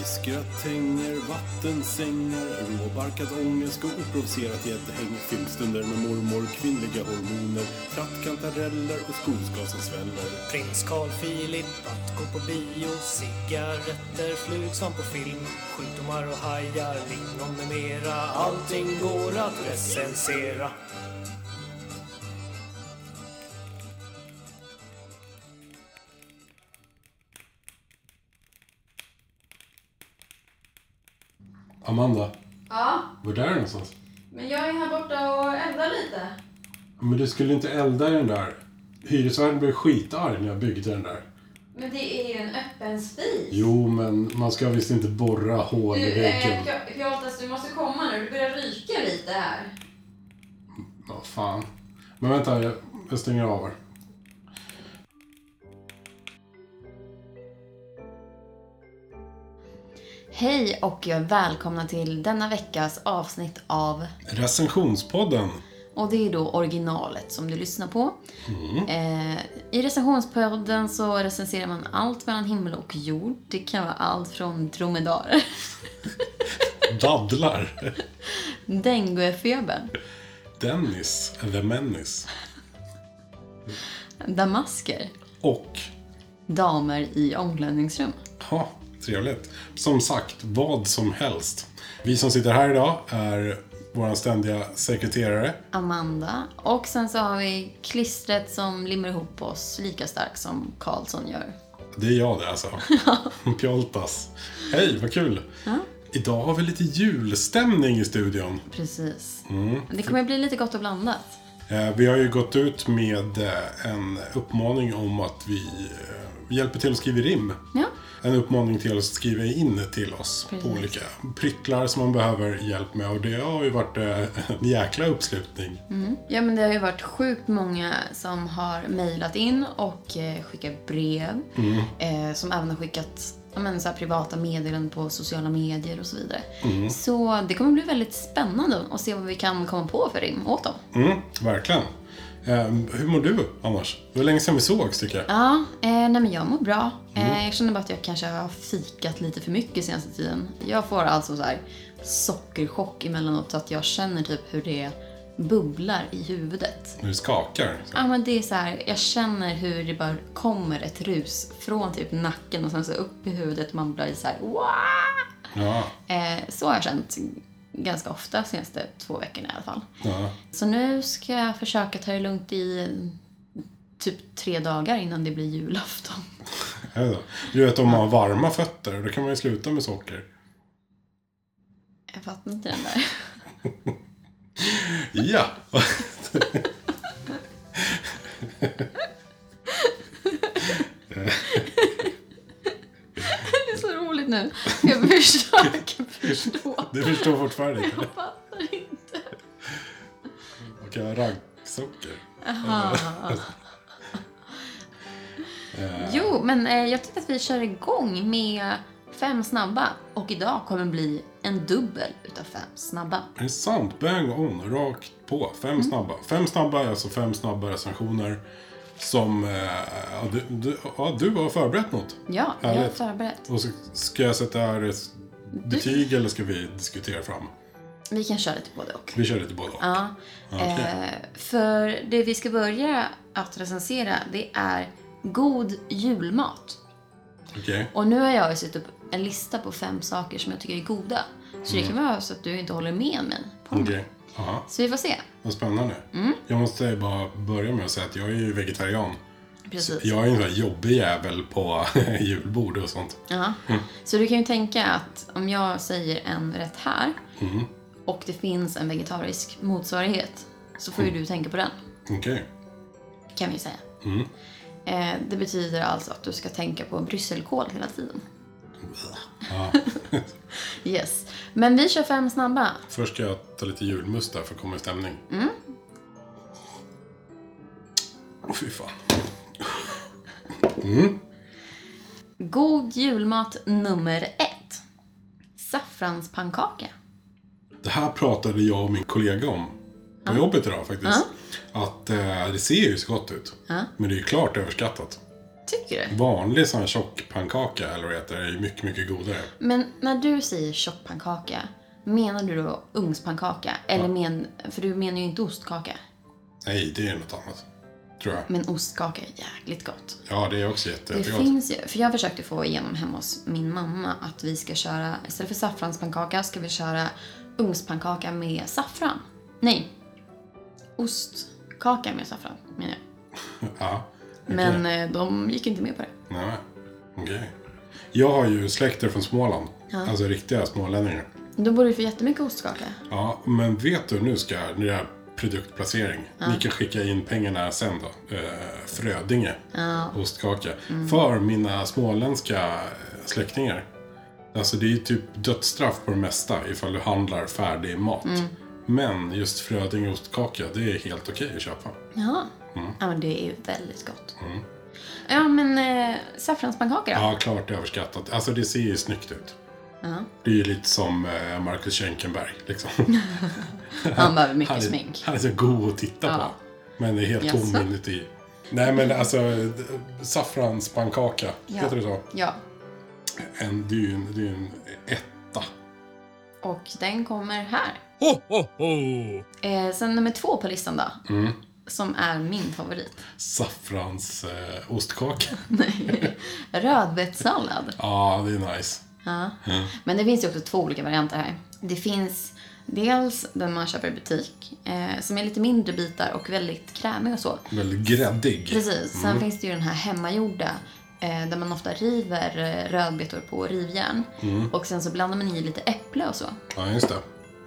Fiskgratänger, vattensängar, råbarkad ångest och oprovocerat gäddhäng. Filmstunder med mormor, kvinnliga hormoner, trattkantareller och skogsgas som sväller. Prins Carl Philip att gå på bio Cigaretter, flugsvamp på film Sjukdomar och hajar, lingon med mera Allting går att recensera Amanda, Ja, var är du någonstans? men jag är här borta och eldar lite. Men du skulle inte elda i den där. Hyresvärden blev skitarg när jag byggde den där. Men det är ju en öppen spis. Jo, men man ska visst inte borra hål Du, i väggen. eh, Pio- Piotas, du måste komma nu. Det börjar ryka lite här. Vad fan. Men vänta, jag, jag stänger av här. Hej och välkomna till denna veckas avsnitt av Recensionspodden. Och det är då originalet som du lyssnar på. Eh, I recensionspodden så recenserar man allt mellan himmel och jord. Det kan vara allt från dromedarer, Dadlar. denguefebern, Dennis, The Menace. damasker, Och, damer i omklädningsrum. ha, trevligt. Som sagt, vad som helst. Vi som sitter här idag är vår ständiga sekreterare. Amanda. Och sen så har vi klistret som limmar ihop oss lika starkt som Karlsson gör. Det är jag det alltså. Pjoltas. Hej, vad kul. Idag har vi lite julstämning i studion. Precis. Det kommer bli lite gott och blandat. Eh, Vi har ju gått ut med eh, en uppmaning om att vi eh, hjälper till att skriva rim. Ja, En uppmaning till att skriva in till oss på Precis. olika pryttlar som man behöver hjälp med. Och det har ju varit en jäkla uppslutning. ja men det har ju varit sjukt många som har mejlat in och skickat brev. Eh, som även har skickat men, så här, privata meddelanden på sociala medier och så vidare. Så det kommer bli väldigt spännande att se vad vi kan komma på för rim åt dem. Mm, verkligen. Eh, hur mår du annars? Det var länge sedan vi sågs tycker jag. Ja, eh, nej men jag mår bra. Eh, jag känner bara att jag kanske har fikat lite för mycket senaste tiden. Jag får alltså så här sockerchock emellanåt så att jag känner typ hur det bubblar i huvudet. Nu skakar. Ja men det är så här, jag känner hur det bara kommer ett rus från typ nacken och sen så upp i huvudet och man blir så här! Ja, eh, Så har jag känt ganska ofta senaste två veckorna i alla fall. ja. Så nu ska jag försöka ta det lugnt i typ tre dagar innan det blir julafton. Så? Du vet om man har varma fötter, då kan man ju sluta med socker. Jag fattar inte den där. Ja! Det är så roligt nu. Jag försöker förstå. Du förstår fortfarande inte. Jag fattar inte. Man kan ha raggsocker. Jo, men eh, jag tyckte att vi kör igång med fem snabba. Och idag kommer bli en dubbel utav fem snabba. Är det sant? Bang on, rakt på. Fem snabba. Fem snabba är alltså fem snabba recensioner. Som, eh, ja, du, du, ja, du har förberett något. Ja, jag har förberett. Och så ska jag sätta betyg eller ska vi diskutera fram? Vi kan köra lite både och. Vi kör lite både och. Ja. Okej. Eh, för det vi ska börja att recensera, det är god julmat. Okej. Och nu har jag satt upp en lista på fem saker som jag tycker är goda. Så det kan vara så att du inte håller med mig på dem. Okej. Aha. Så vi får se. Vad spännande. Mm. Jag måste bara börja med att säga att jag är ju vegetarian. Precis. Jag är en sån jobbig jävel på julbord och sånt. Ja. Så du kan ju tänka att om jag säger en rätt här och det finns en vegetarisk motsvarighet så får ju du tänka på den. Okej. Kan vi säga. Eh, det betyder alltså att du ska tänka på brysselkål hela tiden. Ja. Yes. Men vi kör fem snabba. Först ska jag ta lite julmust där för att komma i stämning. Mm. Åh fy fan. God julmat nummer ett. Saffranspannkaka. Det här pratade jag och min kollega om på jobbet idag faktiskt. Att eh, det ser ju så gott ut. Ja. Men det är ju klart överskattat. Tycker du? Vanlig sån här tjock pannkaka eller vad det heter är ju mycket, mycket godare. Men när du säger tjockpannkaka, menar du då ugnspannkaka? Eller men, för du menar ju inte ostkaka. Nej, det är något annat. Tror jag. Men ostkaka är jäkligt gott. Ja, det är också jätte, Det jättegott. finns ju, för jag försökte få igenom hemma hos min mamma att vi ska köra, istället för saffranspannkaka ska vi köra ugnspannkaka med saffran. Nej, ostkaka med saffran menar jag. Ja, Men eh, de gick inte med på det. nej, okej. Jag har ju släkter från Småland. Alltså riktiga smålänningar. Då borde du få jättemycket ostkaka. Ja, men vet du, nu ska jag, nu är produktplacering. Ni kan skicka in pengarna sen då. Eh, Frödinge, ostkaka. För mina småländska släktingar. Alltså det är typ dödsstraff på det mesta ifall du handlar färdig mat. Men just Frödinge ostkaka, det är helt okej att köpa. Ja. Ja, men det är ju väldigt gott. Ja, men eh, saffranspannkaka då? Ja, klart överskattat. Alltså det ser ju snyggt ut. Ja. Det är ju lite som eh, Marcus Schenkenberg liksom. Han behöver mycket Han är, smink. han är så god att titta Ja. på. Men det är helt tom inuti. Nej men alltså, saffranspannkaka, Ja. heter det så? Ja. En, det är ju en, det är ju en etta. Och den kommer här. Ho, ho, ho! Eh, sen nummer två på listan då. Mm. Som är min favorit. Saffrans eh. Nej. Rödbetssallad. Ja, det är nice. Ja. Men det finns ju också två olika varianter här. Det finns dels den man köper i butik. Eh, som är lite mindre bitar och väldigt krämig och så. Väldigt gräddig. Precis. Sen finns det ju den här hemmagjorda. Eh, där man ofta river eh, rödbetor på rivjärn. Och sen så blandar man i lite äpple och så. Ja, just det.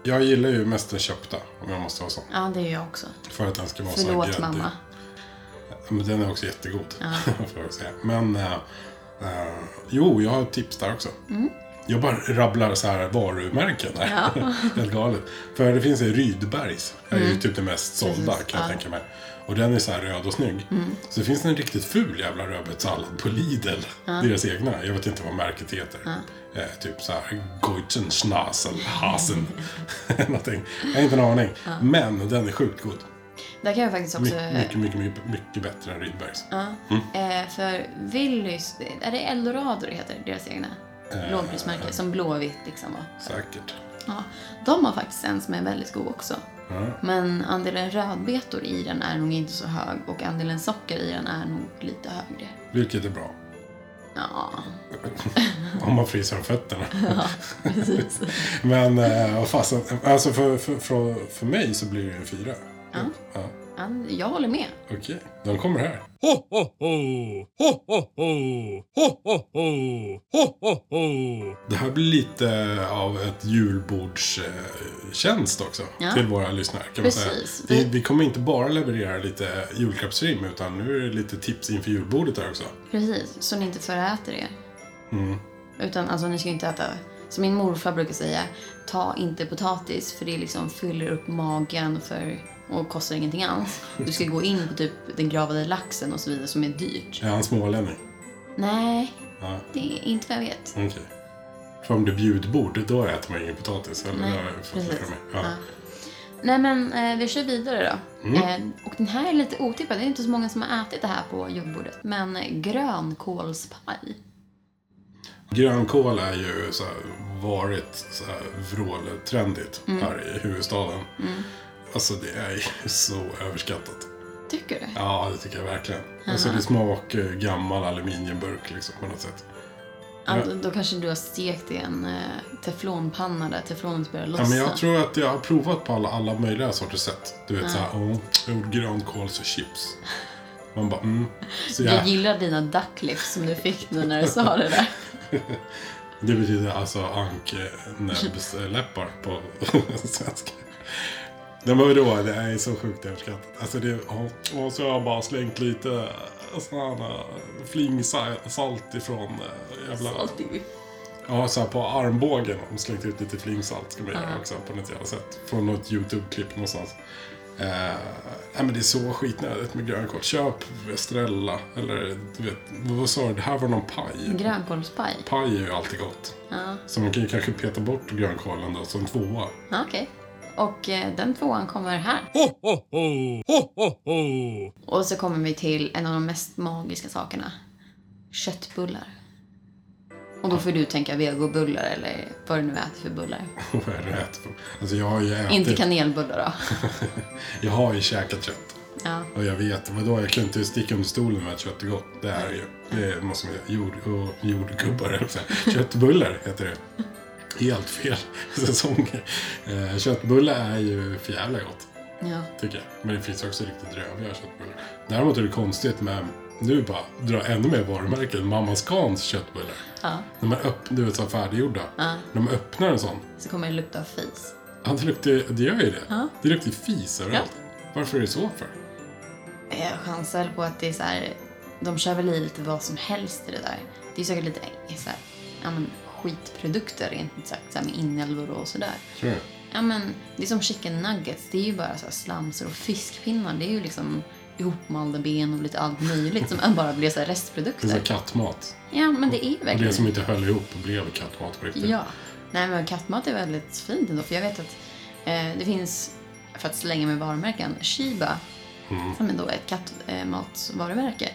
Jag gillar ju mest den köpta, om jag måste vara sån. Ja, det gör jag också. För att den ska vara så Förlåt gräddig. mamma. Men den är också jättegod, får jag säga. Men, eh, eh, jo, jag har ett tips där också. Mm. Jag bara rabblar så här varumärken här. Helt galet. För det finns en Rydbergs. är ju typ det mest sålda Mm. Precis, kan jag ja. Mm. tänka mig. Och den är så här röd och snygg. Så det finns en riktigt ful jävla rödbetssallad på Lidl. Deras egna. Jag vet inte vad märket heter. Eh, typ så här Goitzenschnasen, Hasen. Någonting. Jag har inte en aning. Men den är sjukt god. Där kan jag faktiskt också... My, mycket, mycket, mycket, mycket bättre än Rydbergs. Ja. Eh, för Willys, är det Eldorado det heter, deras egna Eh. lågprismärke? Som Blåvitt liksom var. Säkert. Ja, de har faktiskt en som är väldigt god också. Ja. Men andelen rödbetor i den är nog inte så hög och andelen socker i den är nog lite högre. Vilket är bra. Ja, Om man fryser om fötterna. precis. Men eh, vad fasen. Alltså för, för, för, för mig så blir det en fyra. Ja. ja. Ja, jag håller med. Okej, de kommer här. Ho, ho, ho! Ho, ho, ho! Ho, ho, ho! Ho, ho, ho! Det här blir lite av ett julbordstjänst också. Ja. Till våra lyssnare kan man säga. Vi, vi kommer inte bara leverera lite julklappsrim utan nu är det lite tips inför julbordet här också. Precis, så ni inte föräter er. Mm. Utan alltså ni ska inte äta, som min morfar brukar säga, ta inte potatis för det liksom fyller upp magen för, och kostar ingenting alls. Du ska gå in på typ den gravade laxen och så vidare som är dyrt. Är han smålänning? Nej, Ja, det är inte vad jag vet. okej. För om det är bjudbord, då äter man ingen potatis. Eller? Nej, precis. Ja. Ja. Nej men eh, vi kör vidare då. Eh, och den här är lite otippad, det är inte så många som har ätit det här på julbordet. Men eh, grönkålspaj. Grönkål är ju så här, varit så här vråltrendigt här i huvudstaden. Alltså det är ju så överskattat. Tycker du? Ja, det tycker jag verkligen. Alltså det smakar ju gammal aluminiumburk liksom på något sätt. Ja, då, då kanske du har stekt i en eh, teflonpanna där teflonet börjar lossna. Ja, men jag tror att jag har provat på alla, alla möjliga sorters sätt. Du vet så här, åh, jag gjorde grönkålschips. Man bara, mm. Så Jag jag, gillar dina ducklips som du fick nu när du sa det där. det betyder alltså anknäbbsläppar på svenska. Nej men vadå, det är så sjukt överskattat. Alltså det, och så har jag bara slängt lite sådana flingsalt ifrån eh, jävla... Ja, så här på armbågen har de slängt ut lite flingsalt ska man göra också på något jävla sätt. Från något YouTube-klipp någonstans. Eh, nej men det är så skitnödigt med grönkål. Köp Estrella eller du vet, vad sa du? Det här var någon paj. Grönkålspaj. Paj är ju alltid gott. Ja, Så man kan ju kanske peta bort grönkålen då som tvåa. ja, okej. Och eh, den tvåan kommer här. Ho, ho, ho! Ho, ho, ho! Och så kommer vi till en av de mest magiska sakerna. köttbullar. Och då får du tänka vegobullar eller vad du nu äter för bullar. Vad är det jag äter för? Alltså jag har ju ätit... Inte kanelbullar då. Jag har ju käkat kött. Ja. Och jag vet, vadå, jag kan inte sticka under stolen med att kött är gott. Det är ju. Det måste man jord, och jordgubbar, eller så. Köttbullar heter det. Helt fel säsonger. Eh, köttbullar är ju för jävla gott, ja. tycker jag. Men det finns också riktigt dröviga köttbullar. Däremot är det konstigt med, nu bara dra ännu mer varumärken, Mamma Scans köttbullar. ja. När man öppnar, du vet så här färdiggjorda. Ja. När man öppnar en sån, Så kommer det lukta fis. ja, det, luktar, det gör ju det. Ja. Det luktar fis överallt. Varför är det så för? Jag chansar på att det är så här, de kör väl i lite vad som helst i det där. Det är säkert lite så här, ja, men, skitprodukter rent ut sagt, så med inälvor och sådär. Du? Ja men det är som chicken nuggets, det är ju bara så slamsor och fiskpinnar. Det är ju liksom ihopmalda ben och lite allt möjligt som bara blir så här Det är restprodukter. som kattmat. Ja men det är Och verkligen det som inte höll ihop och blev kattmat på riktigt. Ja. Nej men kattmat är väldigt fint ändå för jag vet att eh, det finns, för att slänga med varumärken, Shiba som är då ett kattmatsvarumärke.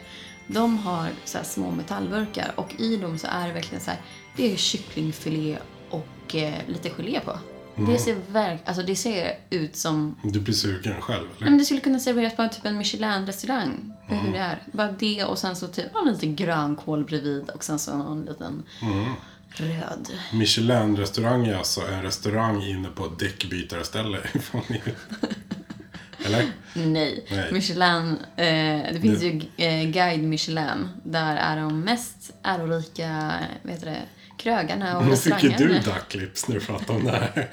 De har så små metallburkar och i dem så är det verkligen så här, det är kycklingfilé och eh, lite gelé på. Det, ser verk, alltså det ser ut som Du blir sugen själv, Nej, eller? men det skulle kunna serveras på typ en Michelin-restaurang. Hur det är. Bara det och sen så typ ja, lite grönkål bredvid och sen så någon liten röd. Michelin-restaurang är alltså en restaurang inne på ett däckbytarställe. eller? Nej. Nej. Michelin, eh, det finns Det- ju eh, Guide Michelin. Där är de mest ärorika, vad heter det, krögarna och Nu fick ju restaurangerna. du ducklips när du pratade om det här.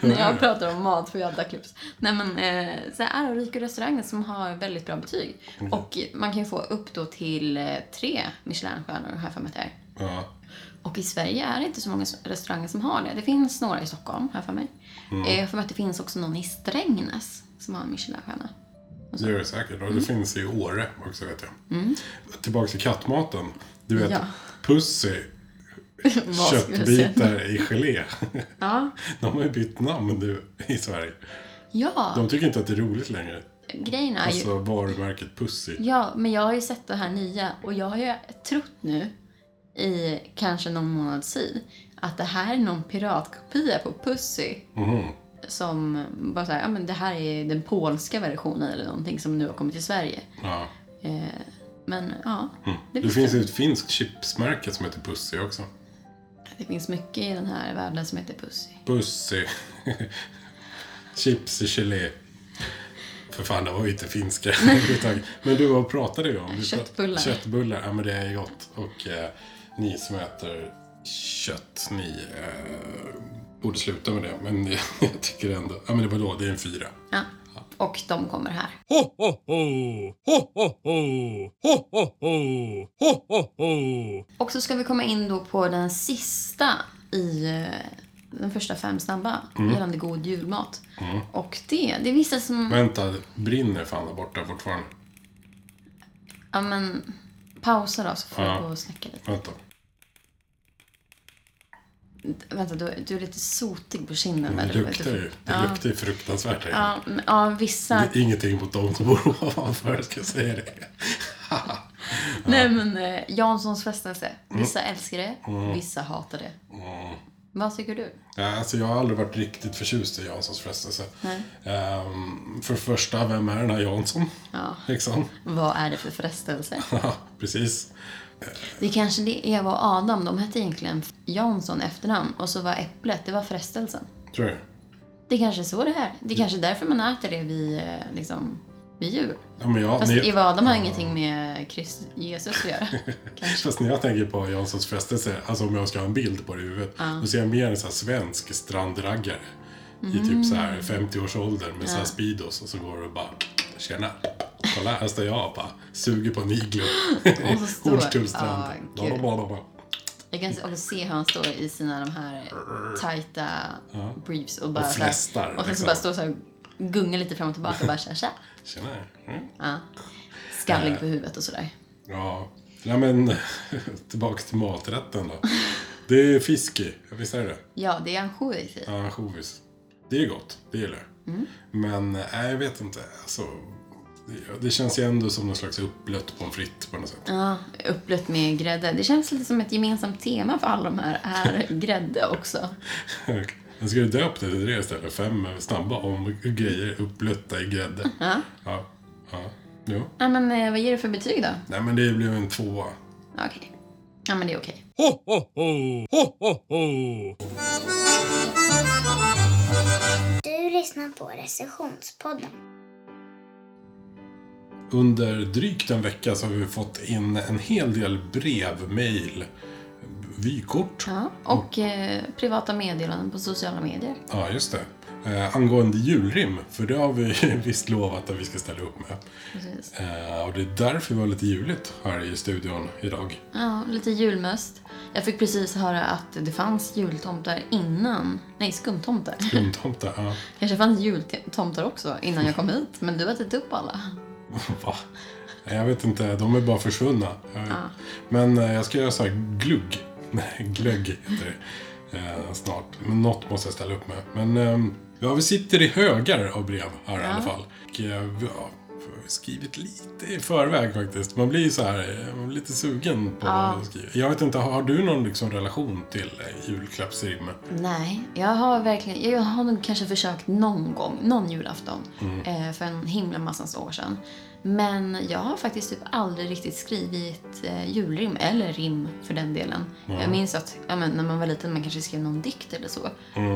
När jag pratar om mat får jag ducklips. Nej men, eh, så här ärorika restauranger som har väldigt bra betyg. Mm. Och man kan ju få upp då till eh, tre Michelinstjärnor, har jag för mig att det är. Ja. Och i Sverige är det inte så många restauranger som har det. Det finns några i Stockholm, har jag för mig. Mm. Eh, Jag har för mig att det finns också någon i Strängnäs som har en Michelinstjärna. Det gör det säkert. Och Mm. det finns i Åre också vet jag. Tillbaka till kattmaten. Du vet, Ja. Pussy, köttbitar i gelé. Ja. De har ju bytt namn nu i Sverige. Ja, De tycker inte att det är roligt längre. grejen är ju... Alltså varumärket Pussy. Ja, men jag har ju sett det här nya och jag har ju trott nu i kanske någon månads tid att det här är någon piratkopia på Pussy. Mhm. Som bara såhär, ja men det här är den polska versionen eller någonting som nu har kommit till Sverige. Ja. Eh, men ja, det, Det visste finns jag. ett finskt chipsmärke som heter Pussy också. det finns mycket i den här världen som heter Pussy. Pussy. Chips i gelé. För fan, det var ju inte finska. Men du, vad pratade vi om? Köttbullar. Köttbullar, ja men det är gott. Och eh, ni som äter kött, ni eh, borde sluta med det. Men jag, tycker ändå, ja men det var då, det är en fyra. Ja. Och de kommer här. Ho, ho, ho! Ho, ho, ho! Ho, ho, ho! Ho, ho, ho! Och så ska vi komma in då på den sista i eh, den första fem snabba gällande god julmat. Och det, det är vissa som... Vänta, brinner fan där borta fortfarande? Ja men, pausa då så får Ja. jag gå och snacka lite. Vänta. Vänta, du, du är lite sotig på kinden. Det luktar ju. Det Ja. luktar ju fruktansvärt här. Ja, men, ja, vissa... Det är Ingenting mot dem som bor ovanför, ska jag säga det. Nej men, eh, Janssons frestelse. Vissa Mm. älskar det, vissa hatar det. Vad tycker du? Ja, alltså jag har aldrig varit riktigt förtjust i Janssons frestelse. Nej. Ehm, för det första, vem är den här Jansson? Ja. Liksom. Vad är det för frestelse? Ja, precis. Det kanske det Eva och Adam, de hette egentligen Jansson efternamn. Och så var äpplet, det var frestelsen. Tror du? Det kanske är så det är. Det är kanske är därför man äter det vid, eh, liksom, vid jul. Ja, men jag, Fast Eva och Adam har ingenting med Krist, Jesus att göra. fast när jag tänker på Janssons frestelse, alltså om jag ska ha en bild på det i huvudet, då ser jag mer en sån här svensk strandraggare. I typ så här 50-årsåldern med så här speedos och så går det och bara Tjena! Kolla, här står jag och bara suger på en iglo. Hornstullstrand. Ja, bla. Jag kan också se hur han står i sina de här tajta briefs och bara Och här- flästar, Och sen så liksom. bara står så här gungar lite fram och tillbaka och bara tja, tja. Tjena! Mm. Ja. Skallig på huvudet och sådär. Ja, nej men tillbaka till maträtten då. Det är fisk i, visst är det Ja, det är ansjovis i. Ja, ansjovis. Det är gott, det gillar jag. Men nej, jag vet inte. Alltså, Det, det känns ju ändå som någon slags uppblött pommes frites på något sätt. Ja, uppblött med grädde. Det känns lite som ett gemensamt tema för alla de här är grädde också. Men ska du döpa det till det istället? Fem snabba om grejer uppblötta i grädde. Ja. Ja. ja. Jo. ja men eh, vad ger du för betyg då? Nej, men det blev en tvåa. Okej. Ja, men det är okej. Ho, ho, ho! Ho, ho, ho! Du lyssnar på recensionspodden. Under drygt en vecka så har vi fått in en hel del brev, mejl, vykort. Ja, och eh, privata meddelanden på sociala medier. Ja, just det. Eh, angående julrim, för det har vi visst lovat att vi ska ställa upp med. Eh, och det är därför vi har lite juligt här i studion idag. Ja, lite julmust. Jag fick precis höra att det fanns jultomtar innan. Nej, skumtomtar. Skumtomtar, ja. Kanske fanns jultomtar också innan jag kom hit, men du har ätit upp alla. Va? Jag vet inte, de är bara försvunna. Jag vet. Men eh, jag ska göra så här glugg. Nej, glögg heter det. Eh, snart. Men något måste jag ställa upp med. Men ehm, ja, vi sitter i högar av brev här i alla fall. Och, eh, har skrivit lite i förväg faktiskt. Man blir så här, eh, man blir lite sugen på att skriva. Jag vet inte, har du någon liksom relation till eh, julklappsrim? Nej, jag har verkligen, jag har nog kanske försökt någon gång, någon julafton, eh, för en himla massans år sedan. Men jag har faktiskt typ aldrig riktigt skrivit eh, julrim, eller rim för den delen. Jag minns att ja, men, när man var liten man kanske skrev någon dikt eller så.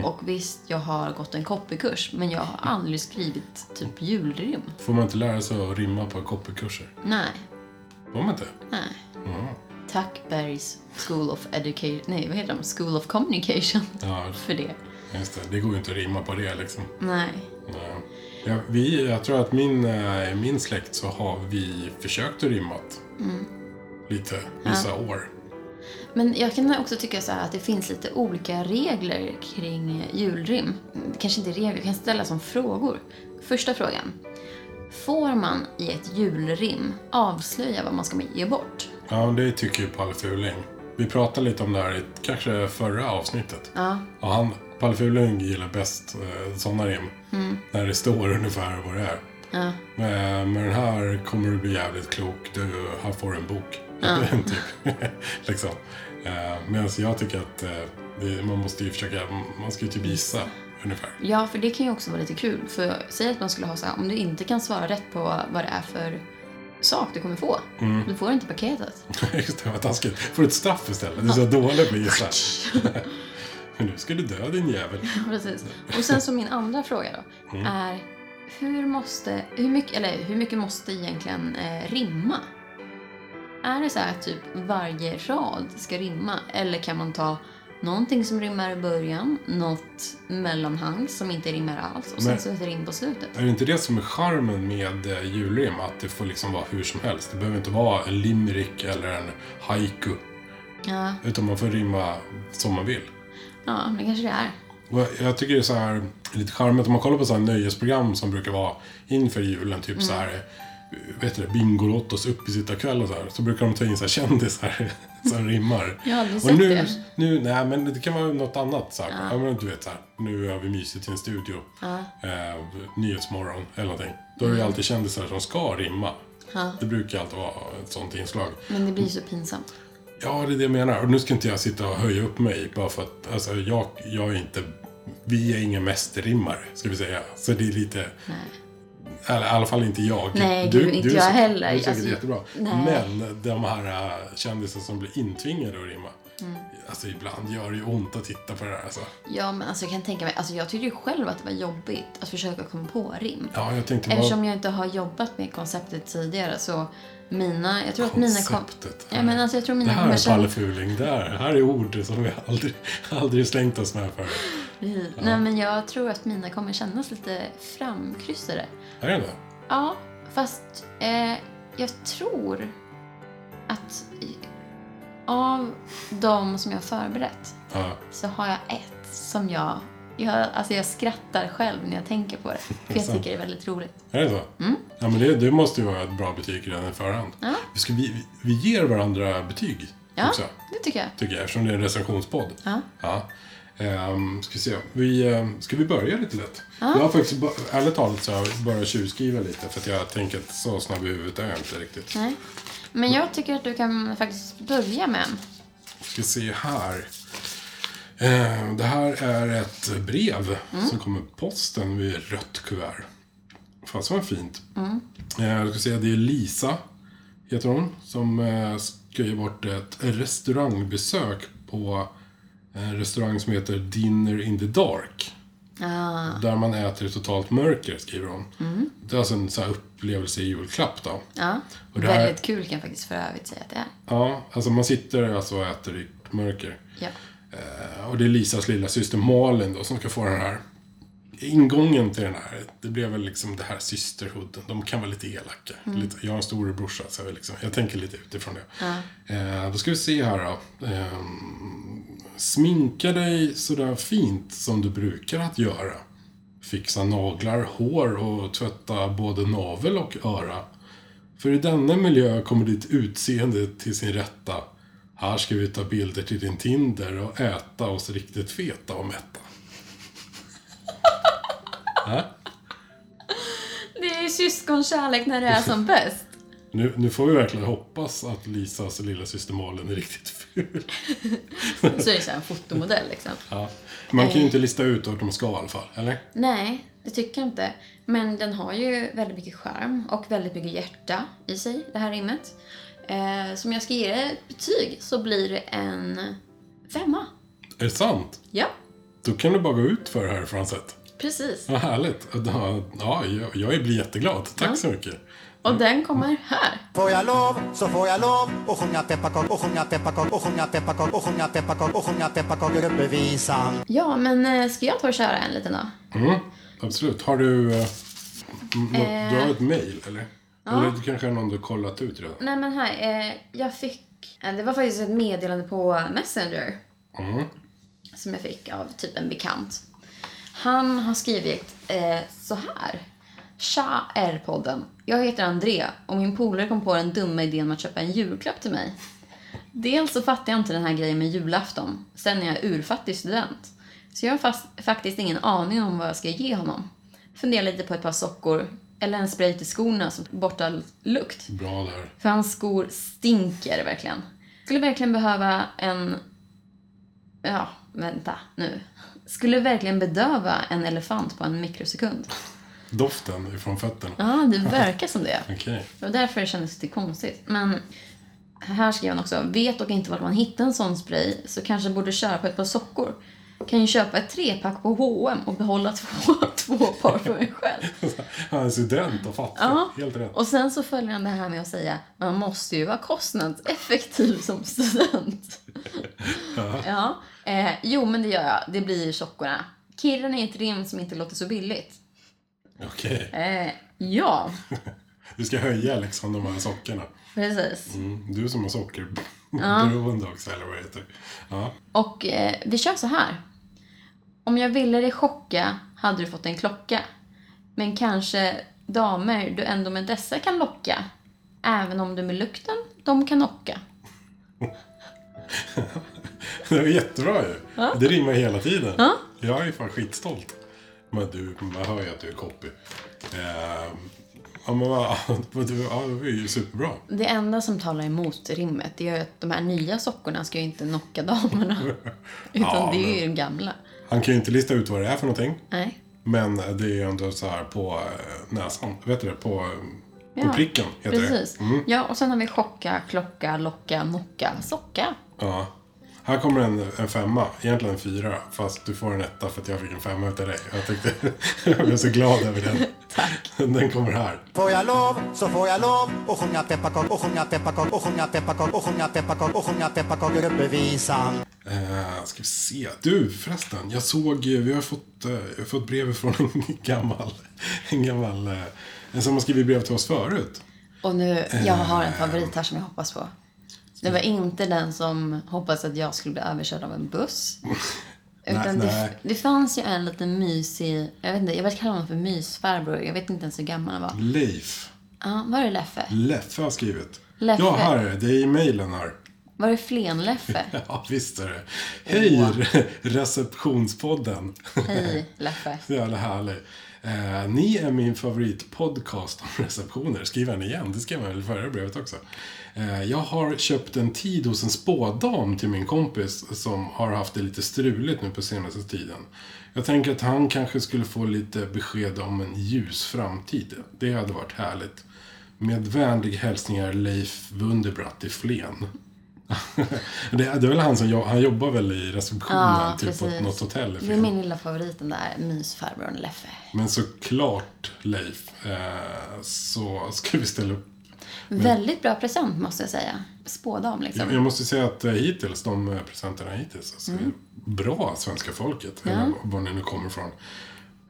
Och visst, jag har gått en copykurs, men jag har aldrig skrivit typ julrim. Får man inte lära sig att rimma på copykurser? Nej, Får man inte? nej. Tack Bergs School of Education, nej vad heter de? School of Communication Ja, för det. just det. Det går ju inte att rimma på det liksom. Nej. Nej. Ja, vi, jag tror att min, eh, i min släkt så har vi försökt att rimmat. Lite, vissa år. Men jag kan också tycka så att det finns lite olika regler kring julrim. Kanske inte regler, kan ställa som frågor. Första frågan. Får man i ett julrim avslöja vad man ska ge bort? Ja, det tycker ju Palle Fuling. Vi pratade lite om det här i kanske förra avsnittet. Ja. Och han, Palle Fuling gillar bäst eh, sådana rim. När det står ungefär vad det är. Ja. Med, med den här kommer du bli jävligt klok. Du, här får du en bok. typ. liksom. Eh, Medan jag tycker att eh, det, man måste ju försöka, man ska ju typ gissa ungefär. Ja, för det kan ju också vara lite kul. För säg att man skulle ha så här, om du inte kan svara rätt på vad det är för sak du kommer få. Du får inte paketet. Just det, vad taskigt. Får du ett straff istället? Det är så dåligt på att gissa. Men nu ska du dö din jävel. Precis. Och sen så min andra fråga då. Är hur måste, hur mycket, eller hur mycket måste egentligen eh, rimma? Är det så här att typ varje rad ska rimma? Eller kan man ta någonting som rimmar i början, något mellanhang som inte rimmar alls och sen Men- så ett rim på slutet? Är det inte det som är charmen med eh, julrim? Att det får liksom vara hur som helst. Det behöver inte vara en limerick eller en haiku. Ja, Utan man får rimma som man vill. Ja det kanske det är. Och jag- tycker det är så här lite charmigt om man kollar på så här nöjesprogram som brukar vara inför julen. Typ så här, vet du Bingolottos uppesittarkväll och så här. Så brukar de ta in så här kändisar som rimmar. Jag har aldrig och sett nu, det. Nu, nej, men det kan vara något annat. Så här. Ja. men du vet så här, nu har vi mysigt i en studio. Eh, nyhetsmorgon eller någonting. Då är det ju alltid kändisar som ska rimma. Det brukar alltid vara ett sånt inslag. Men det blir så pinsamt. Ja, det är det jag menar. Och nu ska inte jag sitta och höja upp mig bara för att alltså, jag, jag är inte... Vi är inga mästerrimmare, ska vi säga. Så det är lite... Nej. Eller, I alla fall inte jag. Nej, gud, inte är jag heller. Du är säkert Alltså, jättebra. nej. Men de här äh, kändisarna som blir intvingade att rimma. Mm. Alltså ibland gör det ju ont att titta på det här. Alltså. Ja, men alltså jag kan tänka mig, alltså jag tyckte ju själv att det var jobbigt att försöka komma på rim. Ja, jag tänkte bara... Eftersom jag inte har jobbat med konceptet tidigare så mina, jag tror att mina kom, Konceptet. Ja, men alltså jag tror Det här är. Palle Fuling. Det här, här är ord som vi aldrig, aldrig slängt oss med förut. Nej, men jag tror att mina kommer kännas lite framkryssade. Är det? Ja, fast eh, jag tror att av de som jag har förberett Ja. så har jag ett som jag... Jag, alltså jag skrattar själv när jag tänker på det. För jag tycker det är väldigt roligt. Är det så? Ja, men det, det måste ju vara ett bra betyg redan i förhand. Mm. Ja. Vi, ska, vi, vi- vi ger varandra betyg Ja, också, det tycker jag. tycker jag, eftersom det är en recensionspodd. Ja. Ja. Um, ska, vi se. Vi, ehm, ska vi börja lite lätt? Jag har faktiskt, ärligt talat så har jag börjat tjuvskriva lite för att jag tänker att så snabb i huvudet är jag inte riktigt. Nej. Men jag tycker att du kan faktiskt börja med en. Ska se här. Eh, det här är ett brev som kommer på posten vid rött kuvert. Fast vad fint. Eh, jag ska säga det är Lisa, heter hon, som eh, ska ge bort ett restaurangbesök på en restaurang som heter Dinner in the Dark. Ah, Där man äter i totalt mörker, skriver hon. Det är alltså en så här upplevelse i julklapp då. ja. Och det här- Väldigt kul kan jag faktiskt för övrigt säga att det är. Ja, alltså man sitter alltså och äter i mörker. Ja. Eh, Och det är Lisas lilla syster Malin då som ska få den här ingången till den här. Det blev väl liksom det här systerhooden. De kan vara lite elaka. Lite, jag har en storebrorsa så jag, liksom, jag tänker lite utifrån det. Eh, då ska vi se här då. Eh, sminka dig sådär fint som du brukar att göra. Fixa naglar, hår och tvätta både navel och öra. För i denna miljö kommer ditt utseende till sin rätta. Här ska vi ta bilder till din Tinder och äta oss riktigt feta och mätta. Det är ju syskonkärlek när det är som bäst. Nu, nu får vi verkligen hoppas att Lisas lilla syster Malin är riktigt ful. Så är det så här en fotomodell liksom. Ja. Man kan ju inte lista ut vart de ska i alla fall, eller? Nej, det tycker jag inte. Men den har ju väldigt mycket charm och väldigt mycket hjärta i sig, det här rimmet. Eh, som jag ska ge ett betyg så blir det en femma. Är det sant? Ja, Då kan du bara gå ut för det här från sett. precis. Vad härligt. Ja, jag, blir jätteglad. Tack så mycket. Och den kommer här. Får jag lov så får jag lov och sjunga pepparkakor och sjunga pepparkakor och sjunga pepparkakor och sjunga pepparkakor och sjunga pepparkakor uppe visan. Ja, men eh, ska jag ta och köra en liten då? Mm, absolut. Har du... eh, något- Du har ett mail, eller? Eller det kanske är någon du kollat ut redan? Nej, men här. Eh, jag fick... Eh, det var faktiskt ett meddelande på Messenger. Mm. Som jag fick av typ en bekant. Han har skrivit eh, så här. Tja R-podden. Jag heter André och min polare kom på den dumma idén med att köpa en julklapp till mig. Dels så fattar jag inte den här grejen med julafton. Sen är jag urfattig student. Så jag har fast, faktiskt ingen aning om vad jag ska ge honom. Funderar lite på ett par sockor eller en spray till skorna som borta lukt. Bra där. För hans skor stinker verkligen. Skulle verkligen behöva en... Ja, vänta nu. Skulle verkligen bedöva en elefant på en mikrosekund. Doften ifrån fötterna. Ja, det verkar som det. Okej. Det var därför det kändes lite konstigt. Men här skriver han också. Vet dock inte vart man hittar en sån spray så kanske borde köra på ett par sockor. Kan ju köpa ett trepack på H&M och behålla två, två par för mig själv. Han är student och fattig. Ja. Helt rätt. Och sen så följer han det här med att säga man måste ju vara kostnadseffektiv som student. ja. Eh, jo, men det gör jag. Det blir sockorna. Kirren är ett rim som inte låter så billigt. Okej. Eh, ja, Du ska höja liksom de här sockerna. precis. Mm. Du som har sockerberoende också, eller vad det heter. Ja. Och eh, vi kör så här. Om jag ville dig chocka hade du fått en klocka. Men kanske damer du ändå med dessa kan locka. Även om du med lukten de kan knocka. Det var jättebra ju. Det rimmar hela tiden. Jag är fan skitstolt. Men du, man hör ju att du är copy. Eh, ja, men ja, det är ju superbra. Det enda som talar emot rimmet är ju att de här nya sockorna ska ju inte knocka damerna. Utan Ja, det är ju de gamla. Han kan ju inte lista ut vad det är för någonting. Nej. Men det är ju ändå så här på eh, näsan. Vet du det? På, eh, på Ja, pricken heter Precis. det. Mm. Ja, och sen har vi chocka, klocka, locka, knocka, socka. Ja. Här kommer en, en femma, egentligen en fyra. Fast du får en etta för att jag fick en femma utav dig. Jag, tyckte, jag blev så glad över den. Tack. Den kommer här. Får jag lov så får jag lov och sjunga pepparkakor och sjunga pepparkakor och sjunga pepparkakor och sjunga pepparkakor och sjunga pepparkakor uppe visan. Uh, ska vi se. Du förresten, jag såg, eh, vi har fått, uh, har fått brev från en gammal, en gammal, uh, en som har skrivit brev till oss förut. Och nu, jag har en favorit här som jag hoppas på. Det var inte den som hoppades att jag skulle bli överkörd av en buss. Utan nej. det, det fanns ju en liten mysig, jag vet inte, jag vet kalla honom för mysfarbror. Jag vet inte ens hur gammal han var. Leif Ja, var det Leffe? Leffe har skrivit. Leffe. Ja, här är det. Det är i mejlen här. Var det Flen-Leffe? Ja, visst är det. Hej, re- receptionspodden. Hej, Leffe. Så jävla härlig. Eh, ni är min favoritpodcast om receptioner. Skriver han igen? Det skrev han väl i förra brevet också. Eh, jag har köpt en tid hos en spådam till min kompis som har haft det lite struligt nu på senaste tiden. Jag tänker att han kanske skulle få lite besked om en ljus framtid. Det hade varit härligt. Med vänlig hälsningar Leif Wunderbratt i Flen. det, är- det är väl han som han jobbar väl i receptionen, Ja, typ på något hotell Det är min lilla favorit, den där mysfarbrorn Leffe. Men såklart, Leif, eh, så ska vi ställa upp. Väldigt bra present måste jag säga. Spådam liksom. Jag, jag måste säga att eh, hittills, de eh, presenterna hittills, alltså, bra svenska folket, eller var ni nu kommer ifrån.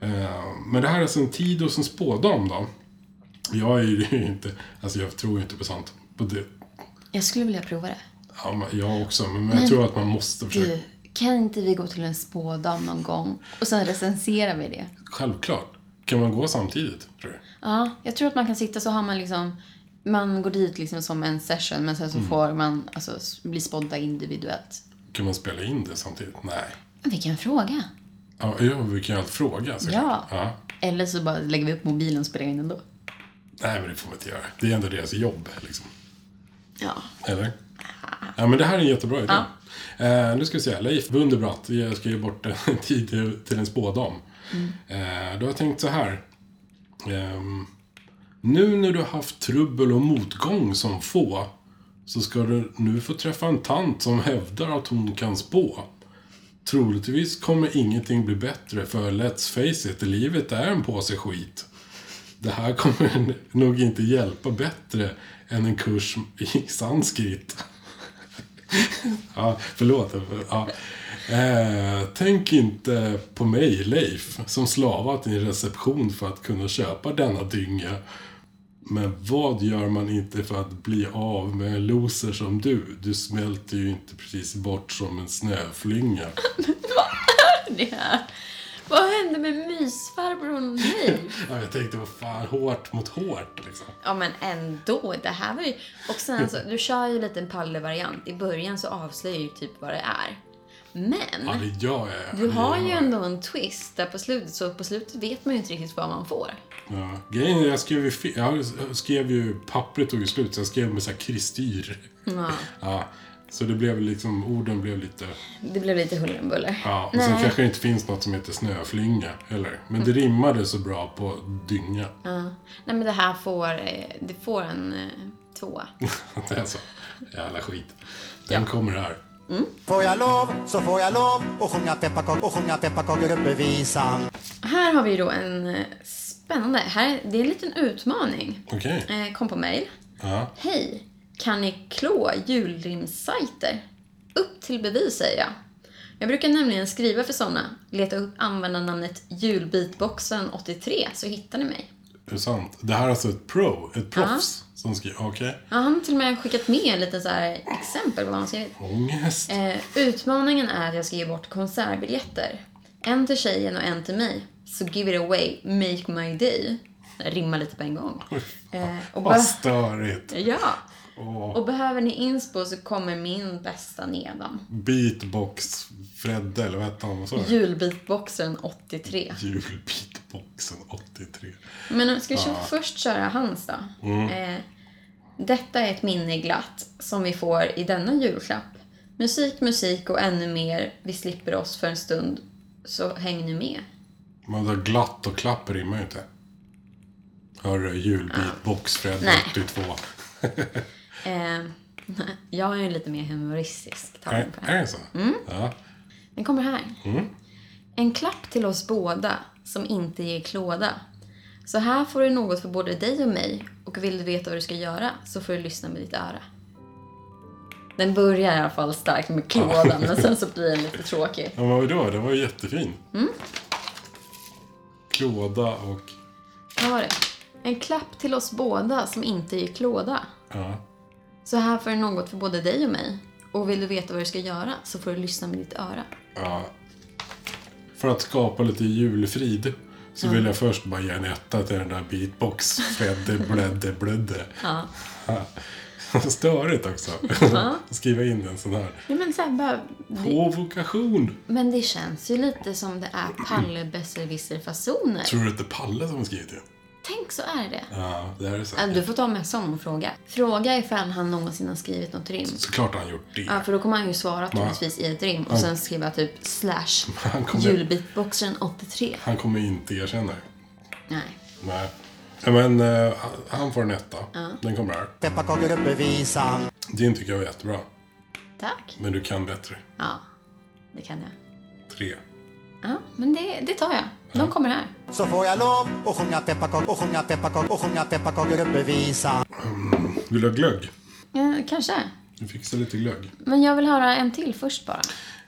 Eh, men det här är alltså en tid hos en spådam då. Jag är ju inte, alltså jag tror ju inte på sånt. På det. Jag skulle vilja prova det. Ja, men jag också, men, jag tror att man måste försöka. Du, kan inte vi gå till en spådam någon gång och sen recenserar vi det? Självklart. Kan man gå samtidigt, tror du? Ja, jag tror att man kan sitta så har man liksom man går dit liksom som en session men sen så får man alltså, bli spådda individuellt. Kan man spela in det samtidigt? Nej. Vilken fråga. Ja, ja vi kan ju alltid fråga. Ja. ja. Eller så bara lägger vi upp mobilen och spelar in ändå. Nej, men det får man inte göra. Det är ändå deras jobb, liksom. Ja. Eller? Ja, men det här är en jättebra idé. Eh, nu ska vi se. Leif Wunderbratt. Jag ska ge bort en tid till, till en spådam. Eh, då har jag tänkt så här. Ehm, nu när du har haft trubbel och motgång som få så ska du nu få träffa en tant som hävdar att hon kan spå. Troligtvis kommer ingenting bli bättre för let's face it, livet är en påse skit. Det här kommer nog inte hjälpa bättre än en kurs i sanskrit. ja, förlåt. Ja. Eh, tänk inte på mig, Leif, som slavat i en reception för att kunna köpa denna dynga. Men vad gör man inte för att bli av med en loser som du? Du smälter ju inte precis bort som en snöflinga. vad är det här. Vad hände med mysfarbrorn Leif? Ja, jag tänkte, vad fan, hårt mot hårt liksom. Ja men ändå, det här var ju... Och sen så, du kör ju lite en pallig-variant. I början så avslöjar ju typ vad det är. Men, Ja, det gör jag. du har ju ändå en twist där på slutet. Så på slutet vet man ju inte riktigt vad man får. Ja. Grejen är, jag skrev ju, jag skrev ju, pappret tog ju slut så jag skrev med så här kristyr. Ja, Ja, så det blev liksom, orden blev lite, det blev lite huller om buller. ja. Och sen Nej. kanske det inte finns något som heter snöflynga, eller? Men det rimmade så bra på dynga. Ja. Nej men det här får, eh, det får en eh, tvåa. Det är så. Jävla skit. Den kommer här. Får jag lov så får jag lov och sjunga pepparkakor och sjunga pepparkakor uppe i visan. Här har vi då en eh, spännande, här, det är en liten utmaning. Okej. Eh, kom på mail. Ja. Hej! Kan ni klå julrimssajter? Upp till bevis säger jag. Jag brukar nämligen skriva för såna. Leta upp användarnamnet julbeatboxen83 så hittar ni mig. Det är sant. Det här är alltså ett pro, ett proffs som skriver, okej. Ja, han har till och med skickat med lite så exempel på vad han skrivit. Ångest. Eh, utmaningen är att jag ska ge bort konsertbiljetter. En till tjejen och en till mig. Så give it away, make my day. Rimmar lite på en gång. Eh, och bara, Vad störigt. ja. Åh. Och behöver ni inspo så kommer min bästa nedan. Beatbox Fredde, eller vad hette han? Julbeatboxen 83. Julbeatboxen 83. Men ska vi köra, först köra hans då. Eh, detta är ett minne glatt som vi får i denna julklapp. Musik, musik och ännu mer. Vi slipper oss för en stund. Så häng nu med. Men det glatt och klapp rimmar ju inte. Hörru, julbeatbox Nej. 82. Eh, jag är ju lite mer humoristisk Är, tagning på är det så? Ja. Den kommer här. En klapp till oss båda som inte ger klåda. Så här får du något för både dig och mig. Och vill du veta vad du ska göra så får du lyssna med ditt öra. Den börjar i alla fall starkt med klådan men sen så blir den lite tråkig. Ja, men vadå? Den var ju jättefin. Mm. Klåda och... Vad var det? En klapp till oss båda som inte ger klåda. Ja. Så här får du något för både dig och mig. Och vill du veta vad du ska göra så får du lyssna med ditt öra. ja. För att skapa lite julfrid så vill jag först bara ge en etta till den där beatbox Fredde Bledde Blödde. Ja. Störigt också. Skriva in en sån här. Ja, men, så här, bara, det, Provokation. men det känns ju lite som det är Palle besserwisser-fasoner. Tror du att det är Palle som har skrivit det? Tänk så är det. Ja, det är det så. Äh, Du får ta med honom och fråga. Fråga ifall han någonsin har skrivit något rim. Såklart har han gjort det. Ja, för då kommer han ju svara troligtvis i ett rim och sen skriva typ slash Han kommer- julbeatboxaren 83. Han kommer inte erkänna det. Nej. Nej. Ja, Men eh, han får en etta. Den kommer här. Pepparkakor uppe visan. Din tycker jag var jättebra. Tack. Men du kan bättre. Ja, det kan jag. Tre. Ja, men det, det tar jag. De kommer här. Så får jag lov att sjunga pepparkakor och sjunga pepparkakor och sjunga pepparkakor uppe visan. Vill du ha glögg? Ja, kanske. Du fixar lite glögg. Men jag vill höra en till först bara.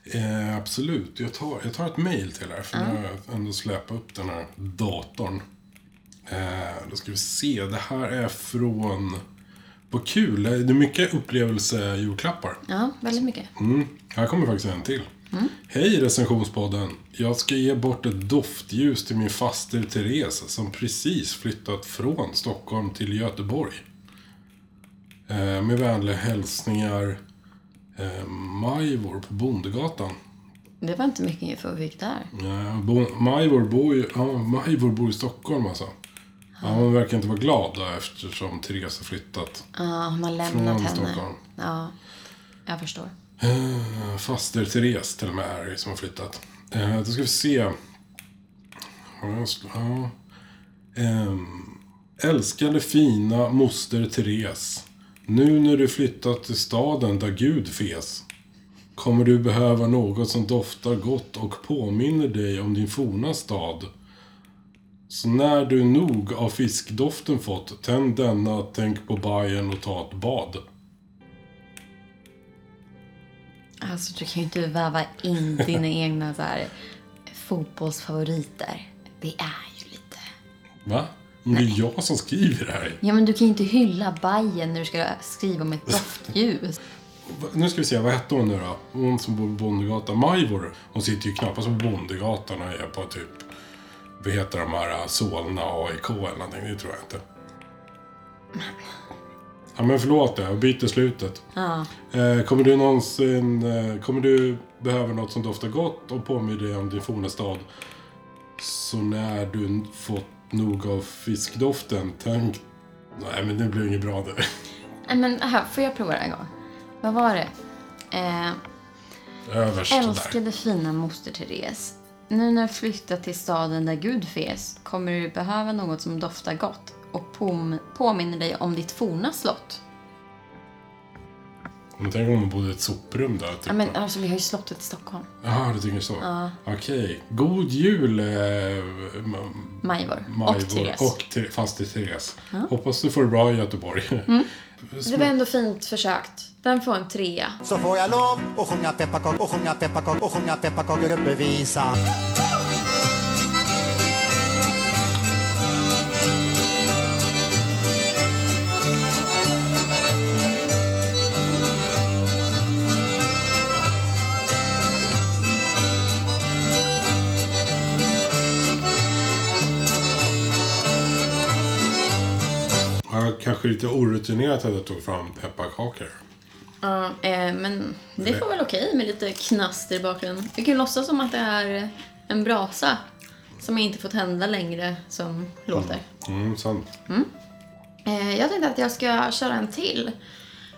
Eh, absolut. Jag tar, jag tar ett mail till här. För nu har jag ändå släpat upp den här datorn. Eh, då ska vi se. Det här är från... Vad kul. Det är mycket upplevelse-julklappar. Ja, väldigt mycket. Mm. Här kommer faktiskt en till. Hej recensionspodden. Jag ska ge bort ett doftljus till min faster Therese som precis flyttat från Stockholm till Göteborg. Eh, med vänliga hälsningar eh, Majvor på Bondegatan. Det var inte mycket info vi fick där. Ja, bo, Majvor, bor ju, ja, Majvor bor i Stockholm alltså. Ja, hon verkar inte vara glad då, eftersom Therese har flyttat. Ja, hon har lämnat Från henne. Stockholm. Ja, jag förstår. Eh, Faster Therese till och med är det som har flyttat. Eh, då ska vi se. Ja, ehm, älskade fina moster Therese. Nu när du flyttat till staden där Gud fes. Kommer du behöva något som doftar gott och påminner dig om din forna stad. Så när du nog av fiskdoften fått, tänd denna, tänk på Bayern och ta ett bad. Alltså, du kan ju inte väva in dina egna så här, fotbollsfavoriter. Det är ju lite... Va? Men det är jag som skriver det här. Ja, men du kan ju inte hylla Bajen när du ska skriva om ett doftljus. Nu ska vi se, vad hette hon nu då? Hon som bor på Bondegatan. Majvor. Hon sitter ju knappast på Bondegatan och är på typ... Vad heter de här? Solna AIK eller någonting. Det tror jag inte. Ja men förlåt jag byter slutet. Ja. Eh, kommer du någonsin... Eh, kommer du behöva något som doftar gott och påminner dig om din forna stad? Så när du fått nog av fiskdoften, tänk... Nej men det blir inget bra det. Nej, men här, får jag prova det en gång? Vad var det? Eh, Överst där. älskade fina moster Therese. Nu när du flyttat till staden där Gud fes kommer du behöva något som doftar gott och pom- påminner dig om ditt forna slott. Men tänk om hon bodde i ett soprum där. Typ. Ja, men alltså, vi har ju slottet i Stockholm. Jaha, du tycker så? Okej. God jul, eh, Majvor. Majvor. Och Therese. Och Ther- faster Therese. Hoppas du får det bra i Göteborg. Mm. Det var ändå fint försökt. Den får en trea. Så får jag lov att sjunga pepparkakor och sjunga pepparkakor och sjunga pepparkakor uppe visan. Kanske lite orutinerat att jag tog fram pepparkakor. Ja, eh, men det får väl okej med lite knaster i bakgrunden. Vi kan låtsas som att det är en brasa som inte fått hända längre som låter. Mm, sant. Eh, jag tänkte att jag ska köra en till.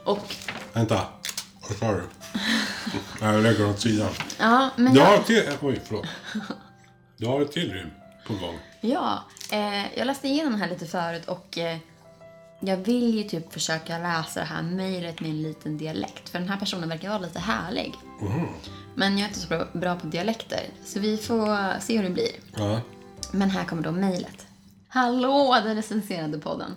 Och Vänta. Vad sa du? Jag lägger åt sidan. ja, men Du har jag, ett till... Oj, förlåt. Du har ett till rim på gång. ja, eh, jag läste igenom den här lite förut och eh, jag vill ju typ försöka läsa det här mejlet med en liten dialekt. För den här personen verkar vara lite härlig. Men jag är inte så bra, bra på dialekter. Så vi får se hur det blir. Ja. Men här kommer då mejlet. Hallå, den recenserade podden.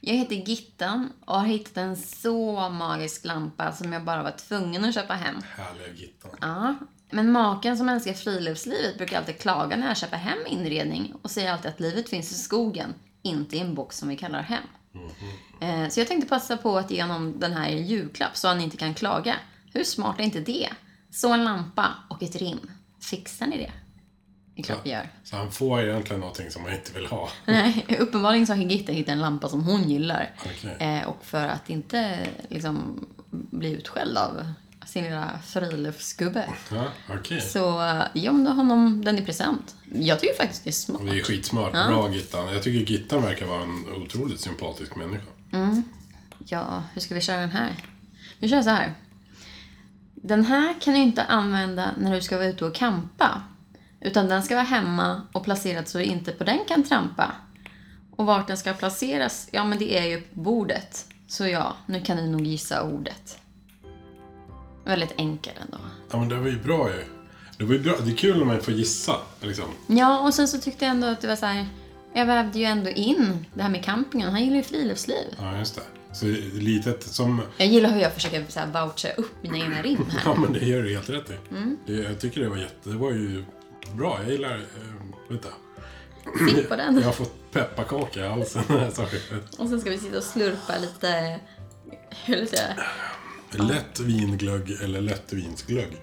Jag heter Gittan och har hittat en så magisk lampa som jag bara var tvungen att köpa hem. Härliga Gittan. Ja, men maken som älskar friluftslivet brukar alltid klaga när jag köper hem inredning och säger alltid att livet finns i skogen, inte i en box som vi kallar hem. Eh, Så jag tänkte passa på att ge honom den här i julklapp så han inte kan klaga. Hur smart är inte det? Så en lampa och ett rim. Fixar ni det? Det är klart vi gör. Så han får egentligen någonting som han inte vill ha. Nej, uppenbarligen så har Gitta hittat en lampa som hon gillar. Okej. Eh, och för att inte liksom bli utskälld av sin lilla friluftsgubbe. Ja, okej. Så hon honom den i present. Jag tycker faktiskt det är smart. Det är skitsmart. Bra Gittan. Jag tycker Gittan verkar vara en otroligt sympatisk människa. Ja, hur ska vi köra den här? Vi kör så här. Den här kan du inte använda när du ska vara ute och campa. Utan den ska vara hemma och placerad så du inte på den kan trampa. Och vart den ska placeras, ja men det är ju på bordet. Så ja, nu kan ni nog gissa ordet. Väldigt enkel ändå. Ja, men det var ju bra ju. Det var ju bra. Det är kul när man får gissa. Liksom. Ja, och sen så tyckte jag ändå att det var så här. Jag vävde ju ändå in det här med campingen. Han gillar ju friluftsliv. Ja, just det. Så litet som... Jag gillar hur jag försöker så här voucha upp mina egna rim här. Ja, men det gör du helt rätt i. Det, jag tycker det var jätte... Det var ju bra. Jag gillar... Eh, vänta. Sitt på den. Jag har fått pepparkaka i halsen. Sorry. Och sen ska vi sitta och slurpa lite... Hur vill jag säga? Lätt vinglögg eller lättvinsglögg.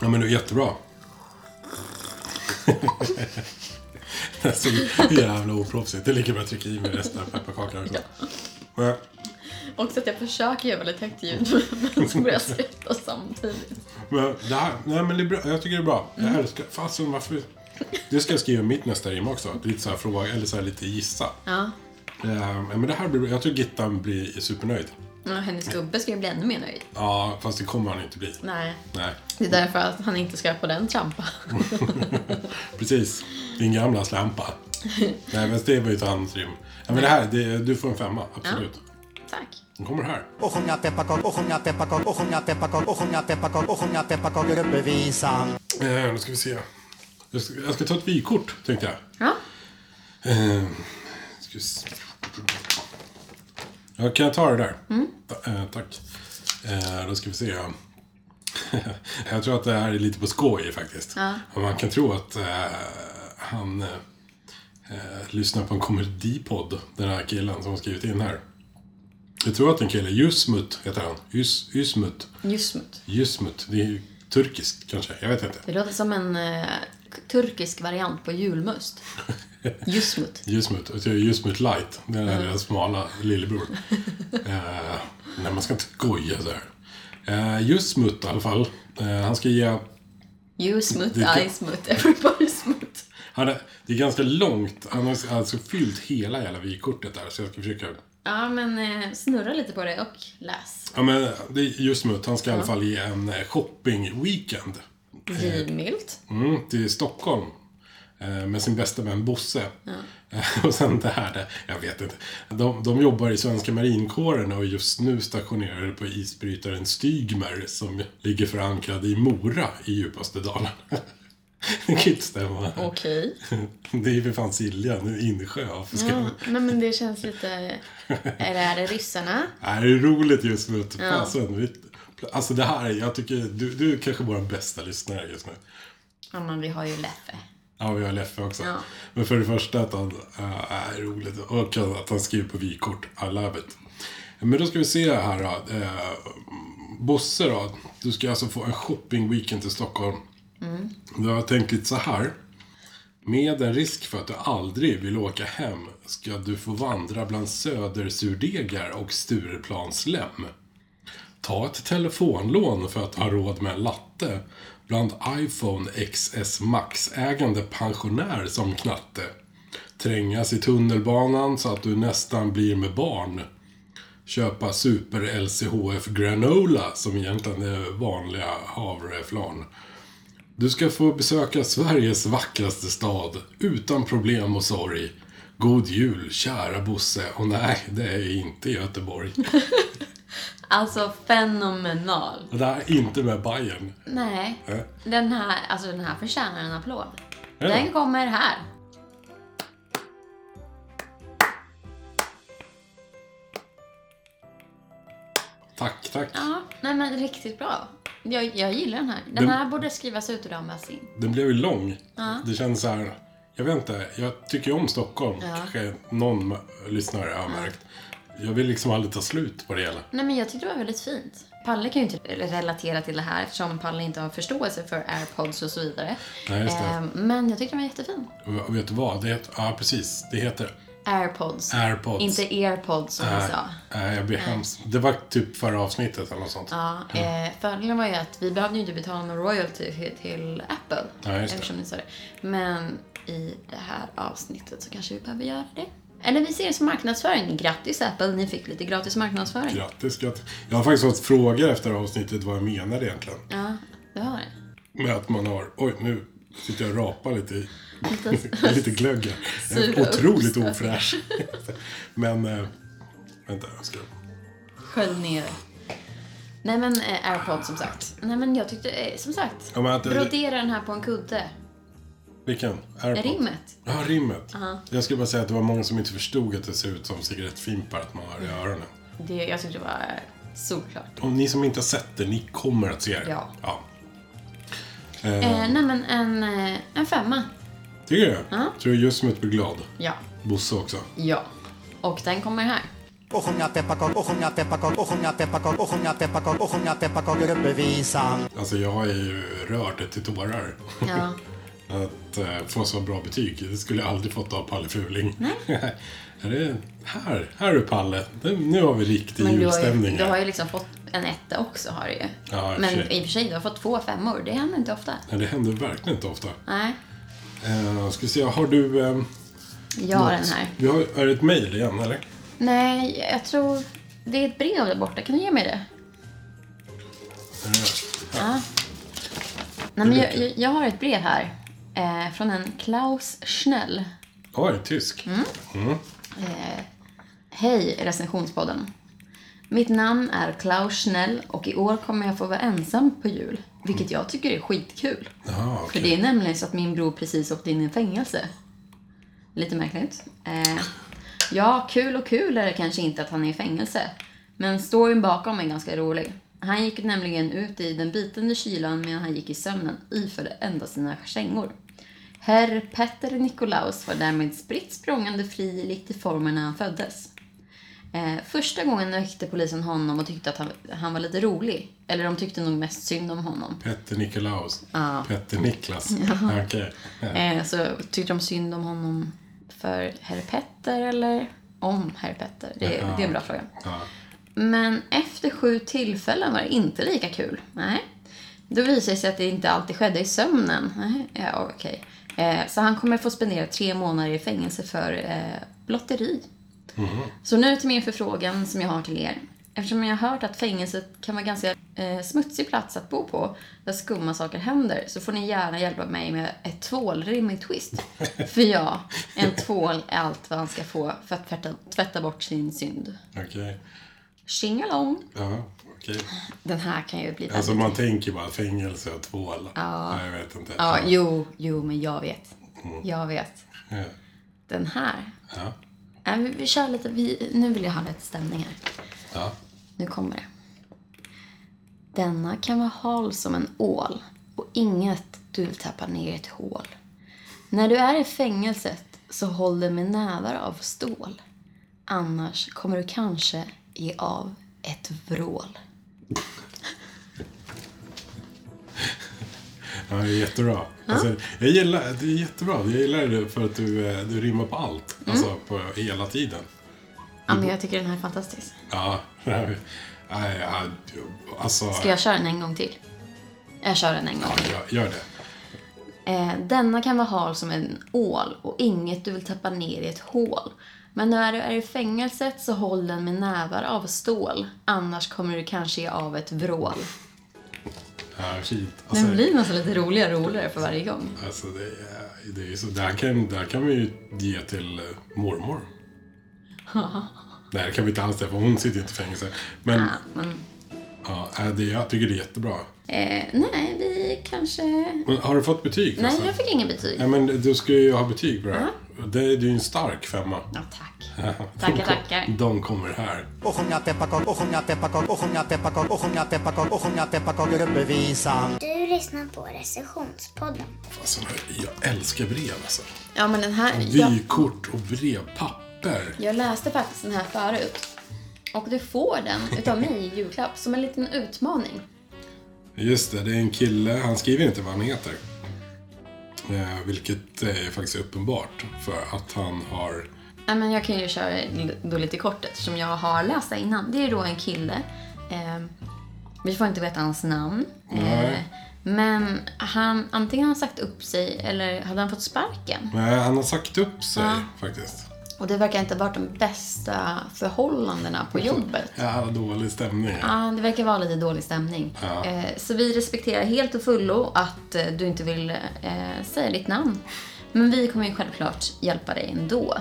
Ja, men det är jättebra. det är så jävla oproffsigt. Det är lika bra att trycka i mig resten av pepparkakan också. Men, Också att jag försöker göra väldigt högt ljud, men så börjar jag svettas samtidigt. men det här, nej men det är bra. Jag tycker det är bra. Jag älskar, fasen varför... Det ska jag skriva mitt nästa rim också. Lite så här fråga, eller så här lite gissa. Ja. Eh, men det här blir. Jag tror Gittan blir supernöjd. Och hennes gubbe ska ju bli ännu mer nöjd. Ja, fast det kommer han inte bli. Nej. Nej, Det är därför att han inte ska på den trampa. precis. Din gamla slampa. Nej, men det var ju ett annat rim. Ja, men det här, det, du får en femma. Absolut. Tack. Den kommer här. Och sjunga pepparkakor, och sjunga pepparkakor, och sjunga pepparkakor, och sjunga pepparkakor, och sjunga pepparkakeruppvisan. Eh, nu ska vi se. Jag ska, jag ska ta ett vykort, tänkte jag. Ja. Eh, ska vi se. Ja, kan jag ta det där? Eh, tack. Eh, då ska vi se. jag tror att det här är lite på skoj faktiskt. Och Man kan tro att eh, han lyssnar på en komedipodd, den här killen som har skrivit in här. Jag tror att en kille, Jusmut heter han. Jus, Jusmut. Jusmut. Jusmut. Det är turkiskt kanske, jag vet inte. Det låter som en turkisk variant på julmust. Jusmut. Jusmut. Och så är det Jusmut light. Den är deras smala lillebror. eh, nej, man ska inte goja så här. Eh, Jusmut i alla fall. Eh, han ska ge... Jusmut, Det kan- I smut, everybody smut. Han är, det är ganska långt. Han har alltså fyllt hela jävla vykortet där. Så jag ska försöka... Ja, men eh, snurra lite på det och läs. Ja, men det är Jusmut. Han ska i alla fall ge en eh, shopping-weekend. Givmilt. Mm, till Stockholm. Eh, med sin bästa vän Bosse. Eh, och sen det här, det, jag vet inte. De, de jobbar i svenska marinkåren och är just nu stationerade på isbrytaren Stygmer som ligger förankrad i Mora i djupaste dalen. det kan inte stämma. Okej. Det är ju för fan Siljan, en insjö. Ja, nej men det känns lite... Är det, är det ryssarna? Nej, det är roligt just nu. Fasen, vi- Alltså det här, jag tycker, du, du är kanske vår bästa lyssnare just nu. Ja, men vi har ju Leffe. Ja, vi har Leffe också. Ja. Men för det första att han äh, är roligt och att han skriver på vykort. I love it. Men då ska vi se här då. Eh, Bosse då. Du ska alltså få en shoppingweekend till Stockholm. Du har tänkt lite så här. Med en risk för att du aldrig vill åka hem ska du få vandra bland södersurdegar och Stureplanslem. Ta ett telefonlån för att ha råd med en latte bland iPhone XS Max-ägande pensionär som knatte. Trängas i tunnelbanan så att du nästan blir med barn. Köpa Super LCHF Granola som egentligen är vanliga havreflarn. Du ska få besöka Sveriges vackraste stad utan problem och sorg. God jul, kära Bosse. Och nej, det är inte Göteborg. Alltså fenomenal. Det här är inte med Bayern. Nej, Äh? den här, alltså den här förtjänar en applåd. Ja. Den kommer här. Tack, tack. Ja, nej men riktigt bra. Jag, jag gillar den här. Den Den- här borde skrivas ut och dammas in. Den blev ju lång. Ja. Det känns så här... Jag vet inte, jag tycker ju om Stockholm. Ja. Kanske någon lyssnare har märkt. Jag vill liksom aldrig ta slut på det hela. Nej men jag tyckte det var väldigt fint. Palle kan ju inte relatera till det här eftersom Palle inte har förståelse för airpods och så vidare. Nej, just det. Eh, men jag tyckte den var jättefin. Och Vet du vad? Det heter, ja, precis. Det heter Airpods. airpods. Inte airpods som jag Nej, sa. nej, jag blir hemskt. Det var typ förra avsnittet eller något sånt. Ja, eh, fördelen var ju att vi behövde ju inte betala någon royalty till, till Apple. Ja, just det. eftersom ni sa det. Men i det här avsnittet så kanske vi behöver göra det. Eller vi ser det som marknadsföring. Grattis Apple, ni fick lite gratis marknadsföring. Grattis, grattis. Jag har faktiskt fått frågor efter avsnittet vad jag menade egentligen. Ja, det har det. Med att man har, oj nu sitter jag och rapar lite i Lite- glögg här. Otroligt ofräsch. Men, eh, vänta jag ska... Skölj ner det. Nej men eh, airpods som sagt. Nej men jag tyckte, eh, som sagt. Ja, men att det- brodera den här på en kudde. Vilken? Airpod? Rimmet. Ja, rimmet. Jag skulle bara säga att det var många som inte förstod att det ser ut som cigarettfimpar att man har i öronen. Det, jag tyckte det var eh, solklart. Om ni som inte har sett det, ni kommer att se det. Ja. ja. Eh, nej men en, eh, en femma. Tycker du? Ja. Tror du just som ett blir glad? Ja. Bosse också. Ja. Och den kommer här. Och sjunga pepparkakor, och sjunga pepparkakor, och sjunga pepparkakor, och sjunga pepparkakor, och sjunga pepparkakor uppe visan. Alltså jag har ju rört det till tårar. Ja. Att eh, få så bra betyg, det skulle jag aldrig fått av Palle Fuling. Nej. är det, här, här är Palle. Det, nu har vi riktig Men du har, ju, julstämning du har ju liksom fått en etta också har du ju. Ja, i för Men sig. i och för sig, du har fått två femmor. Det händer inte ofta. Nej, det händer verkligen inte ofta. Nej. Eh, ska vi se, har du... Eh, Jag har den här. Vi har, är det ett mejl igen, eller? Nej, jag tror... Det är ett brev där borta. Kan du ge mig det? Ja. Nej, men jag, jag, jag har ett brev här. Eh, från en Klaus Schnell. Oj, tysk. Mm. Hej recensionspodden. Mitt namn är Klaus Schnell och i år kommer jag få vara ensam på jul. Vilket jag tycker är skitkul. Jaha, För okej. det är nämligen så att min bror precis åkte in i fängelse. Lite märkligt. Eh, ja, kul och kul är det kanske inte att han är i fängelse. Men storyn bakom är ganska rolig. Han gick nämligen ut i den bitande kylan medan han gick i sömnen iförde endast sina kängor. Herr Petter Nikolaus var därmed spritt språngande fri likt i formen när han föddes. Eh, första gången väckte polisen honom och tyckte att han, han var lite rolig. Eller de tyckte nog mest synd om honom. Petter Nikolaus. Ja. Petter Niklas. Ja. Eh, så tyckte de synd om honom för herr Petter eller om herr Petter? Det, det är en bra fråga. Ja. Men efter sju tillfällen var det inte lika kul. Nej. Då visade det sig att det inte alltid skedde i sömnen. Nej, ja, okej. Eh, så han kommer få spendera tre månader i fängelse för eh, blotteri. Så nu till min förfrågan som jag har till er. Eftersom jag har hört att fängelset kan vara ganska eh, smutsig plats att bo på, där skumma saker händer, så får ni gärna hjälpa mig med ett tvålrim i twist. För ja, en tvål är allt vad han ska få för att tvätta, tvätta bort sin synd. Okej. Tjingalong! Ja, okej. Den här kan ju bli väldigt... Alltså man tänker bara fängelse och tvål. Ja. Nej, jag vet inte. Ja, jo, jo, men jag vet. Jag vet. Ja. Den här. Ja. Nej, vi, vi kör lite, vi, nu vill jag ha lite stämning här. ja. Nu kommer det. Denna kan vara hal som en ål och inget du vill tappa ner i ett hål. När du är i fängelset så håll dig med nävar av stål. Annars kommer du kanske ge av ett vrål. Ja, det är jättebra. Alltså, jag gillar, det är jättebra. Jag gillar det för att du, eh, du rimmar på allt. Mm. Alltså på hela tiden. Ja, men jag tycker den här är fantastisk. Ja. Nej, ja, alltså. Ska jag köra den en gång till? Jag kör den en gång till. Ja, gör det. Eh, denna kan vara hal som en ål och inget du vill tappa ner i ett hål. Men när du är i fängelset så håll den med nävar av stål. Annars kommer du kanske ge av ett vrål. Ja, fint. Alltså, Den blir nästan lite roligare och roligare för varje gång. alltså det, är, det är så, det, här kan, det här kan vi ju ge till eh, mormor. Nej, det kan vi inte alls det, för hon sitter inte i fängelse. Men Ja, men, ja, äh, det, jag tycker det är jättebra. eh, nej, vi kanske... Men har du fått betyg? Nej, förresten? jag fick ingen betyg. Ja, men du ska ju ha betyg på det här. Det är ju en stark femma. Ja, tack. Tackar, tackar. De kommer här. Och sjunga pepparkakor, och sjunga pepparkakor, och sjunga pepparkakor, och sjunga pepparkakor, och sjunga pepparkakor visan. Du lyssnar på recensionspodden. Alltså, jag älskar brev alltså. Ja, men den här... Vykort och brevpapper. jag läste faktiskt den här förut. Och du får den utav mig i julklapp som en liten utmaning. Just det, det är en kille. Han skriver inte vad han heter. Eh, vilket är faktiskt uppenbart. För att han har... Men jag kan ju köra då lite kort eftersom jag har läst det innan. Det är då en kille. Eh, vi får inte veta hans namn. Eh, Nej. men han, antingen har han sagt upp sig eller hade han fått sparken. Nej, han har sagt upp sig Ja. faktiskt. Och det verkar inte ha varit de bästa förhållandena på jobbet. Ja, dålig stämning. Ja, det verkar vara lite dålig stämning. Ja. Eh, så vi respekterar helt och fullo att eh, du inte vill eh, säga ditt namn. Men vi kommer ju självklart hjälpa dig ändå.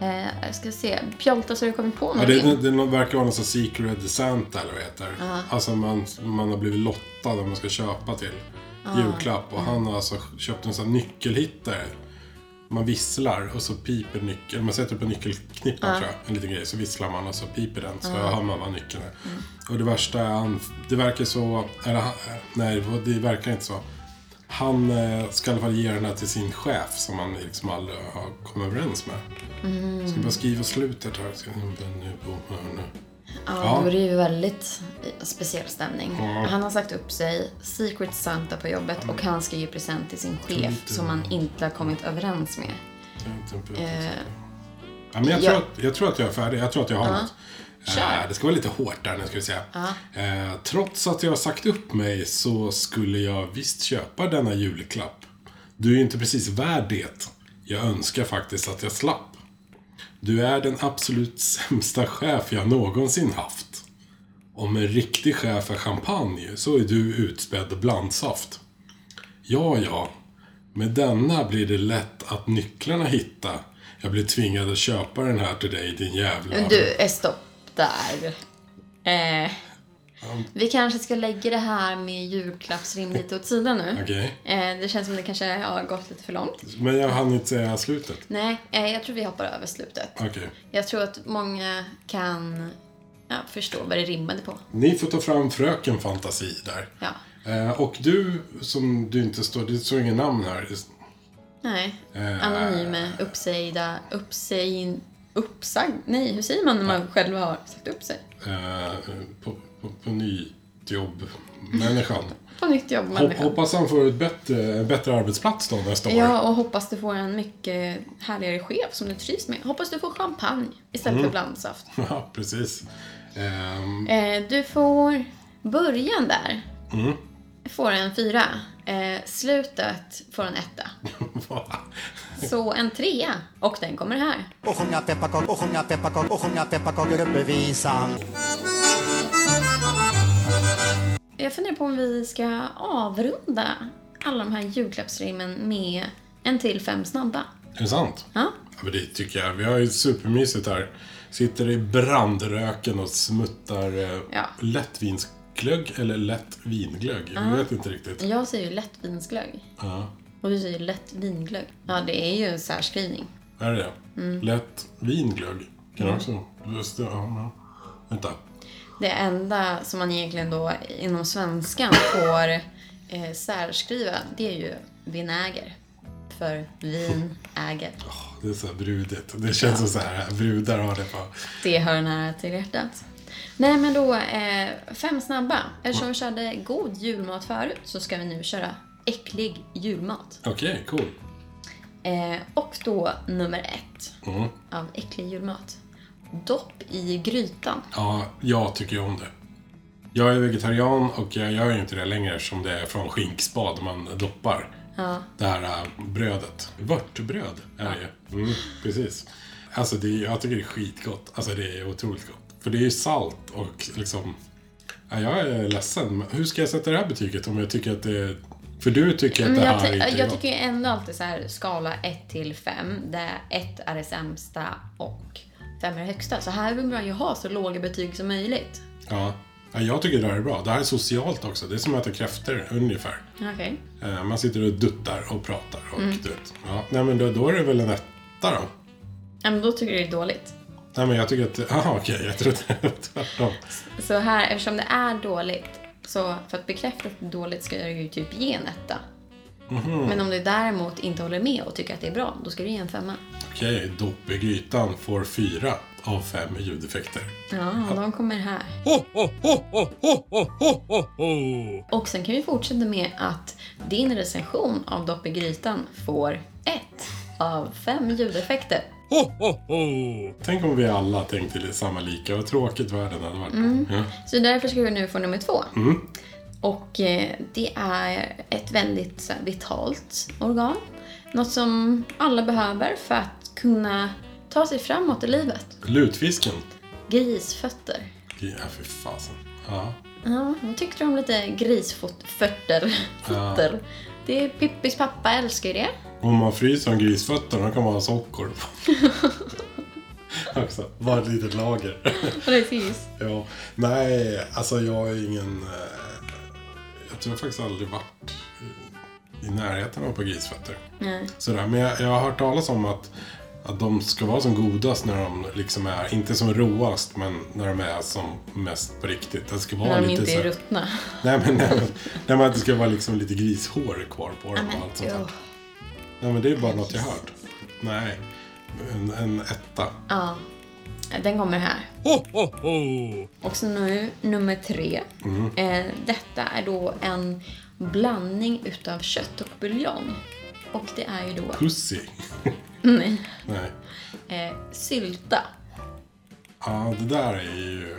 Eh, jag ska se. Pjolta, så har du kommit på Mm. Ja, någonting? det, det verkar vara någon sån Secret Santa eller vad det heter. Alltså man, man har blivit lottad om man ska köpa till julklapp. Och han har alltså köpt en sån nyckelhittare. Man visslar och så piper nyckeln. Man sätter upp en nyckelknippa tror jag. En liten grej. Så visslar man och så piper den. Så hör man vad nyckeln är. Och det värsta är det verkar så, eller nej det verkar inte så. Han eh, ska i alla fall ge den här till sin chef som han liksom aldrig har kommit överens med. Ska bara skriva slutet här. Ska jag nu på nu. Ja, Ja. då är det ju väldigt eh, speciell stämning. Ja. Han har sagt upp sig, Secret Santa på jobbet och han ska ge present till sin chef som han inte har kommit överens med. Eh, ja, men jag, tror ja. att, jag tror att jag är färdig. Jag tror att jag har något. Kör. Eh, det ska vara lite hårt där nu ska vi säga. Eh, trots att jag har sagt upp mig så skulle jag visst köpa denna julklapp. Du är ju inte precis värd det. Jag önskar faktiskt att jag slapp. Du är den absolut sämsta chef jag någonsin haft. Om en riktig chef är champagne så är du utspädd blandsaft. Ja, ja. Med denna blir det lätt att nycklarna hitta. Jag blir tvingad att köpa den här till dig, din jävla... Men du, är stopp där. Eh, vi kanske ska lägga det här med julklappsrim lite åt sidan nu. Okej. Eh, det känns som det kanske har gått lite för långt. Men jag hann inte säga slutet. Nej, eh, jag tror vi hoppar över slutet. Okej. Jag tror att många kan ja, förstå vad det rimmade på. Ni får ta fram Fröken Fantasi där. Ja. Eh, och du, som du inte står... Det står inget namn här. Nej. Eh. Anonyma, uppsägda, uppsägd, uppsagd. Nej, hur säger man när man själv har sagt upp sig? Eh, på, på, på nyjobb-människan. På nytt jobb, Hop, hoppas han får ett bättre, en bättre arbetsplats då nästa år. Ja, och hoppas du får en mycket härligare chef som du trivs med. Hoppas du får champagne istället Mm. för blandsaft. Ja, precis. Eh, du får början där. Mm. Får en fyra. Eh, slutet får en etta. Så en trea. Och den kommer här. Och sjunga pepparkakor, och sjunga pepparkakor, och sjunga pepparkakor upp i visan. Jag funderar på om vi ska avrunda alla de här julklappsrimmen med en till fem snabba. är det sant? Ja, Ja, men det tycker jag. Vi har ju supermysigt här. Sitter i brandröken och smuttar eh, Ja. lättvinsglögg eller lätt vinglögg. Jag vet inte riktigt. jag säger ju lättvinsglögg. Ja. Och du säger lätt vinglögg. Ja, det är ju en särskrivning. Är det det? Mm. Lätt vinglögg. Kan jag också? Just det, ja, ja. Vänta. Det enda som man egentligen då inom svenskan får eh, särskriva, det är ju vinäger. För vin äger. Det är så här brudigt. Det känns som så här, brudar har det på. Det hör nära till hjärtat. Nej, men då eh, fem snabba. Eftersom vi körde god julmat förut så ska vi nu köra äcklig julmat. Okej, cool. Eh, och då nummer ett Mm. av äcklig julmat. Dopp i grytan. Ja, jag tycker om det. Jag är vegetarian och jag gör ju inte det längre som det är från skinkspad man doppar. Ja. Det här äh, brödet. Vörtbröd är det ju. Mm, precis. Alltså det är, jag tycker det är skitgott. Alltså det är otroligt gott. För det är ju salt och liksom... Ja, jag är ledsen. Hur ska jag sätta det här betyget om jag tycker att det är... För du tycker att Men det jag, här inte är jag gott. tycker ju ändå alltid så här skala 1 till 5 där 1 är det sämsta och 5 är det högsta. Så här vill man ju ha så låga betyg som möjligt. Ja. ja, jag tycker det här är bra. Det här är socialt också. Det är som att äta kräftor ungefär. Okej. Eh, Man sitter och duttar och pratar och Mm. du vet. Ja, nej men då, då är det väl en etta då. Ja, men då tycker du det är dåligt. Nej men jag tycker att... Jaha okej, jag trodde det var tvärtom. Så här, eftersom det är dåligt, så för att bekräfta att det är dåligt ska jag ju typ ge en etta. Mhm. Men om du däremot inte håller med och tycker att det är bra, då ska du ge en femma. Okej, dopp i grytan får fyra av fem ljudeffekter. Ja, de kommer här. Och sen kan vi fortsätta med att din recension av Dopp i grytan får ett av fem ljudeffekter. Tänk om vi alla tänkte samma lika. Vad tråkigt världen hade varit. Mm. Ja. Så därför ska vi nu få nummer två. Och eh, det är ett väldigt vitalt organ. Något som alla behöver för att kunna ta sig framåt i livet. Lutfisken. Grisfötter. Ja, för fasen. Ja. Ja, vad tyckte du om lite grisfötter? Fötter. Det är Pippis pappa älskar ju det. Om man fryser om grisfötterna kan man ha socker på. Också. Bara ett litet lager. Precis. ja. Nej, alltså jag är ingen... eh, Jag tror faktiskt aldrig varit i- närheten av par grisfötter. Nej. Sådär. Men jag, jag har hört talas om att, att de ska vara som godast när de liksom är, inte som råast, men när de är som mest på riktigt. Det ska vara När de lite inte är ruttna. Nej men, nej, men, nej, men att det ska vara liksom lite grishår kvar på dem och allt sånt där. Nej men det är bara något jag har hört. Nej, en, en etta. Ja, den kommer här. Och så nu nummer tre. Eh, detta är då en blandning utav kött och buljong. Och det är ju då Pussy. nej, Nej. eh, sylta. Ja, det där är ju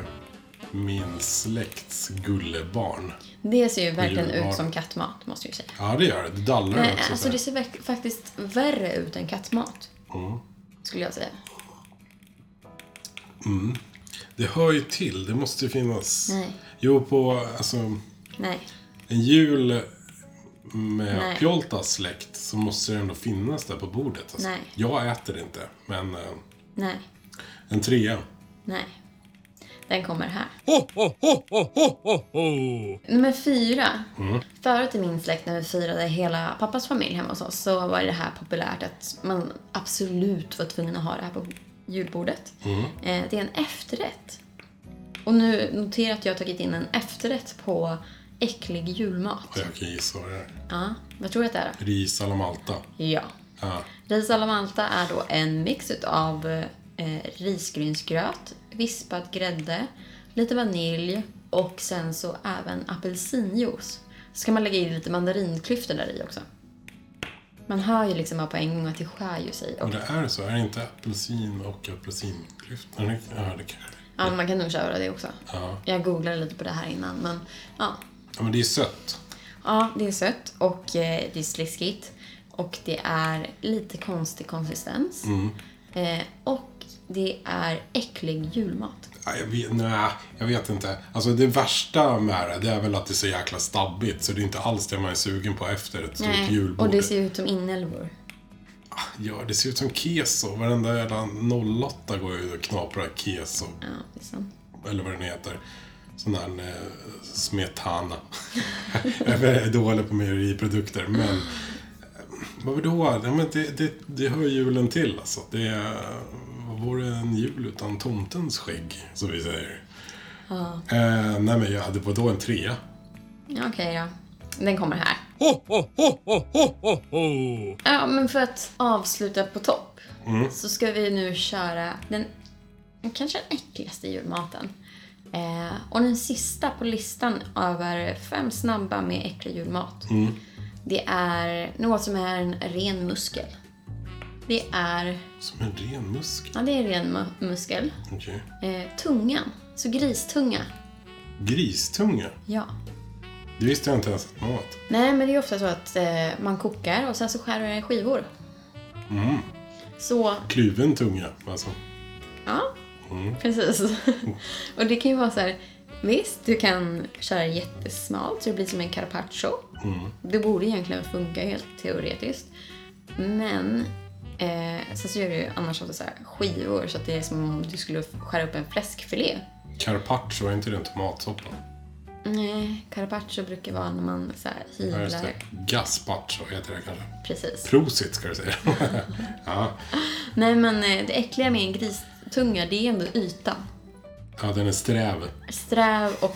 min släkts gullebarn. Det ser ju verkligen ut som kattmat, måste jag säga. Ja, det gör det. Det dallrar Nej, också. alltså så det ser faktiskt värre ut än kattmat. Skulle jag säga. Det hör ju till. Det måste ju finnas. Nej. Jo, på alltså, Nej. en jul med Nej. Pjoltas släkt så måste det ändå finnas där på bordet. Alltså. Nej. Jag äter inte, men eh, Nej. en trea. Nej. Den kommer här. Nummer fyra. Förut i min släkt när vi firade hela pappas familj hemma hos oss så var det här populärt att man absolut var tvungen att ha det här på julbordet. Eh, Det är en efterrätt. Och nu notera att jag har tagit in en efterrätt på äcklig julmat. Jag kan gissa vad det är. Ja, vad tror du att det är? Ris alla Malta. Ja. Ja. Ris alla Malta är då en mix av eh, risgrynsgröt, vispad grädde, lite vanilj och sen så även apelsinjuice. Så ska man lägga i lite mandarinklyftor där i också. Man hör ju liksom på en gång att det skär ju sig. Och det är så? Är det inte apelsin och apelsinklyftor? Ja, det kanske ja, man kan nog köra det också. Ja. Jag googlade lite på det här innan men ja. ja, men det är sött. Ja, det är sött och eh, det är sliskigt. Och det är lite konstig konsistens. Eh, och det är äcklig julmat. Ja, jag, vet, nej, jag vet inte. Alltså det värsta med det, det är väl att det är så jäkla stabbigt. Så det är inte alls det man är sugen på efter ett stort Nej, julbord. och det ser ut som inälvor. Ja, det ser ut som keso. Varenda jävla 08 går ju och knaprar keso. Ja, det är sant. Eller vad den heter. Sån där eh, smetana. jag är dålig på mejeriprodukter, men... eh, Vad då? Ja, men det, det, det hör julen till alltså. Det är, vad vore en jul utan tomtens skägg, som vi säger. Eh, nej men jag hade på då en trea. Ja, Okej då. Den kommer här. Ja, men för att avsluta på topp så ska vi nu köra den kanske den äckligaste julmaten. Eh, och den sista på listan över fem snabba med äcklig julmat. Det är något som är en ren muskel. Det är, Som en ren muskel. ja det är ren mu- muskel. Okej. Eh, tungan, så gristunga. Gristunga. Ja. Det visste jag inte ens att man åt. Nej, men det är ofta så att eh, man kokar och sen så skär det i skivor. Så, Kluven tunga, alltså. ja. Precis. och det kan ju vara så här, visst, du kan köra jättesmalt så det blir som en carpaccio. Det borde egentligen funka helt teoretiskt. Men eh, sen så gör du ju annars också så här skivor så att det är som om du skulle skära upp en fläskfilé. Carpaccio, är inte det en tomatsoppa? Nej, carpaccio brukar vara när man så här Ja, hyvlar. det. Gazpacho heter det kanske. Precis. Prosit ska du säga. ja. Nej, men eh, det äckliga med en gristunga, det är ändå ytan. Ja, den är sträv. Sträv och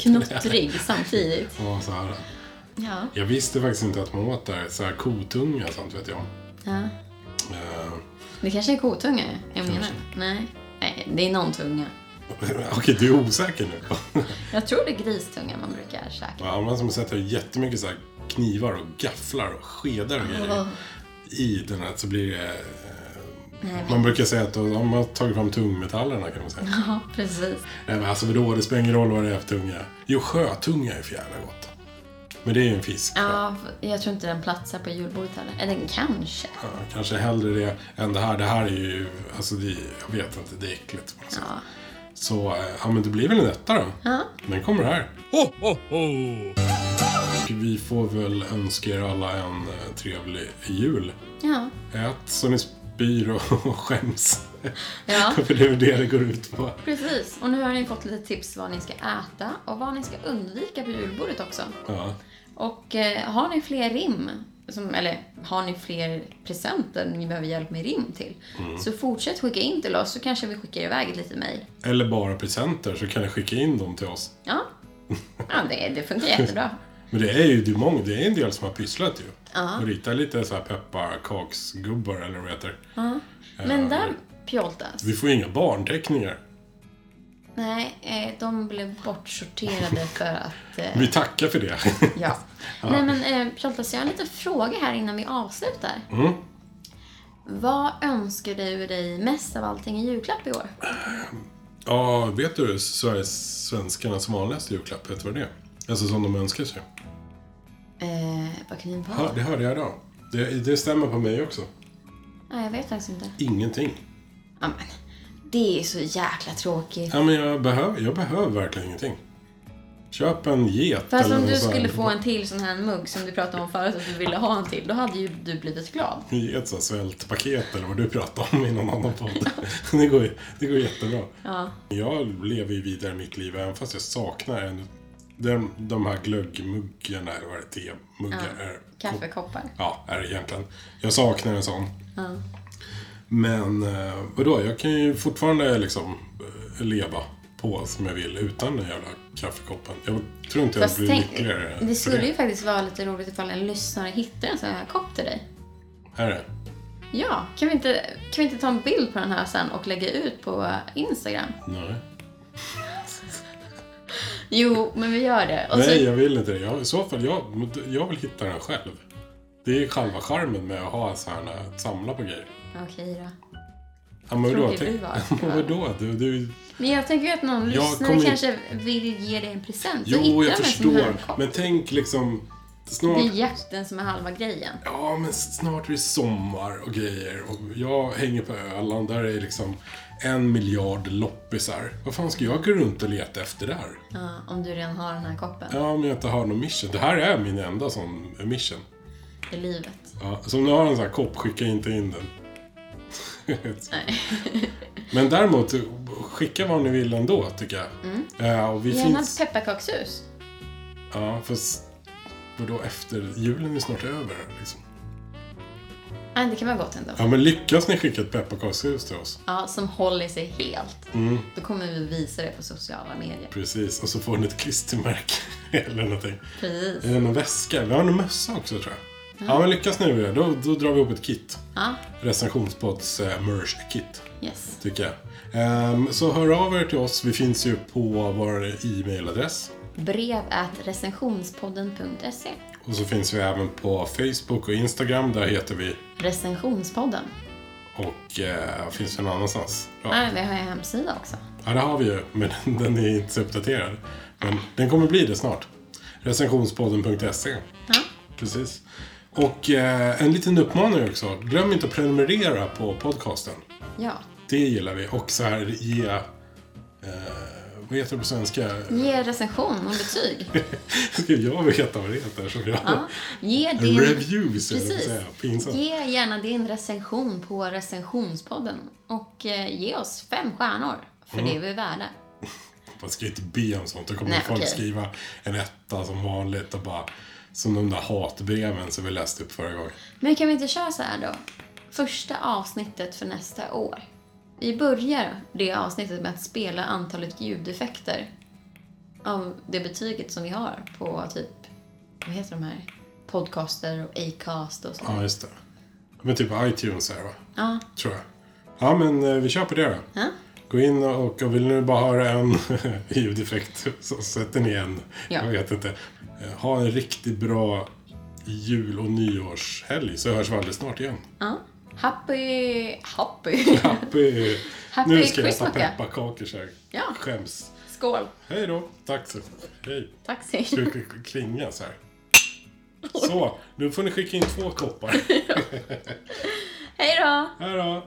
knottrig samtidigt. Ja, så här. Ja. Jag visste faktiskt inte att man åt där. Så här kotunga och sånt vet jag. ja. Eh, Det kanske är kotunga jag menar. Nej. Nej, det är någon tunga. Okej, du är osäker nu. Jag tror det är gristunga man brukar käka. Ja, man som sätter jättemycket så här knivar och gafflar och skedar och grejer i den här så blir det... Nej, Man brukar säga att de har tagit fram tungmetallerna kan man säga. Ja, precis. Nej men alltså vadå, det spelar ingen roll vad det är för tunga. Jo, sjötunga är för jävla gott. Men det är ju en fisk. va? Ja, jag tror inte den platsar på julbordet heller. Eller den kanske. Ja, kanske hellre det än det här. Det här är ju, alltså det, jag vet inte, det är äckligt. på något sätt. Ja. Så, eh, ja men det blir väl en etta då. Ja. Den kommer här. Och vi får väl önska er alla en eh, trevlig jul. Ja. Ät så ni spyr och och skäms. Ja. För det är väl det det går ut på. Precis. Och nu har ni fått lite tips vad ni ska äta och vad ni ska undvika på julbordet också. Ja. Och eh, har ni fler rim, som, eller har ni fler presenter ni behöver hjälp med rim till, så fortsätt skicka in till oss så kanske vi skickar iväg ett litet mejl. Eller bara presenter så kan ni skicka in dem till oss. Ja, ja det, det funkar jättebra. Men det är ju det är många, det är en del som har pysslat ju. Ja. Och ritat lite så här pepparkaksgubbar eller vad det heter. Men där, Pjoltas, Vi får inga barnteckningar. nej, eh, de blev bortsorterade för att... Eh, Vi tackar för det. ja. Nej men eh, Pjoltas, jag har en liten fråga här innan vi avslutar. Mm. Vad önskar du dig mest av allting i julklapp i år? ja, vet du Sveriges svenskarnas vanligaste julklapp? Vet du vad det är? Alltså som de önskar sig. Eh, vad kan det Ja, vara? det hörde jag idag. Det, det stämmer på mig också. Nej, jag vet faktiskt inte. Ingenting. Ja, men, det är så jäkla tråkigt. Ja, men jag behöver, jag behöver verkligen ingenting. Köp en get Fast eller om du skulle få en till sån här mugg som du pratade om förut att du ville ha en till, då hade ju du blivit glad. Ge ett så svältpaket eller vad du pratade om i någon annan podd. det, går, det går jättebra. Ja. Jag lever ju vidare mitt liv även fast jag saknar en, de, de här glöggmuggarna, eller vad är det, temuggar? är- Kaffekoppar. Ja, är det egentligen. Jag saknar en sån. Men eh, vadå, jag kan ju fortfarande liksom eh, leva på som jag vill utan den jävla kaffekoppen. Jag tror inte jag Fast blir tänk, lyckligare det skulle ju faktiskt vara lite roligt ifall en lyssnare hittar en sån här kopp till dig. Är det? Ja, kan vi, inte, kan vi inte ta en bild på den här sen och lägga ut på Instagram? Nej. Jo, men vi gör det. Och Nej, så, jag vill inte det. Jag, I så fall, jag, jag vill hitta den själv. Det är själva charmen med att ha så här, att samla på grejer. Okej då. Ja, men vadå? Tänk- vadå? Du, du, Men jag tänker att någon Jag lyssnare kommer- kanske vill ge dig en present. Jo, jag förstår. Men tänk liksom... Snart... Det är jakten som är halva grejen. Ja, men snart är det sommar och grejer. Och jag hänger på Öland. Där är liksom en miljard loppisar. Vad fan ska jag gå runt och leta efter där? Ja, om du redan har den här koppen Ja, om jag inte har någon mission. Det här är min enda sån mission. i livet. Ja, så om ni har en sån här kopp, skicka inte in den. Nej. Men däremot, skicka vad ni vill ändå, tycker jag. Ja, och vi Mm. Gärna finns... pepparkakshus. Ja, fast... Vadå, efter... Julen är snart över, liksom. Nej, det kan vara gott ändå. Ja, men lyckas ni skicka ett pepparkakshus till oss? Ja, som håller sig helt. Mm. Då kommer vi visa det på sociala medier. Precis, och så får ni ett klistermärke eller någonting. Precis. Eller någon väska. Vi har en mössa också, tror jag. Ja, men lyckas ni med det, då, då drar vi ihop ett kit. Ja, Recensionspodds eh, merch-kit, yes. tycker jag. Ehm, så hör av er till oss. Vi finns ju på vår e-mailadress. Brev recensionspodden.se. Och så finns vi även på Facebook och Instagram. Där heter vi. Recensionspodden. Och eh, finns vi någon annanstans? Ja. Nej, vi har en hemsida också. ja, det har vi ju. Men den är inte så uppdaterad. Men den kommer bli det snart. Recensionspodden.se. Ja. Precis. Och eh, en liten uppmaning också. Glöm inte att prenumerera på podcasten. ja. Det gillar vi. Och så här ge... Eh, vad heter det på svenska? Ge recension och betyg. Ska jag veta vad det heter? Så jag... Ja. Ge din... Reviews, Precis. Pinsamt. Ge gärna din recension på recensionspodden. Och eh, ge oss fem stjärnor. För Mm. det är vi värda. Man ska inte be om sånt. Då kommer Nej, folk okej. skriva en etta som vanligt och bara... Som de där hatbreven som vi läste upp förra gången. Men kan vi inte köra så här då? Första avsnittet för nästa år. Vi börjar det avsnittet med att spela antalet ljudeffekter av det betyget som vi har på typ, vad heter de här? Podcaster och Acast och så. Ja, just det. Men typ iTunes är det va? Ja. Tror jag. Ja, men eh, vi kör på det då. ja. Gå in och, och vill ni bara höra en ljudeffekt så sätter ni en. Ja. Jag vet inte. Eh, Ha en riktigt bra jul och nyårshelg så hörs vi alldeles snart igen. Ja. Happy... Happy. Happy... Happy nu ska jag äta ja. pepparkakor så jag Ja. skäms. Skål. Hej då. Tack så Hej. Taxi. Ska vi klinga så här? Så, nu får ni skicka in två koppar. Hej då. Hej då.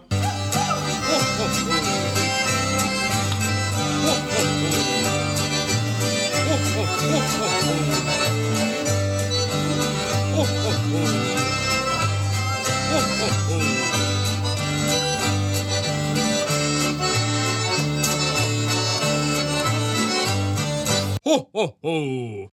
Ho, ho, ho!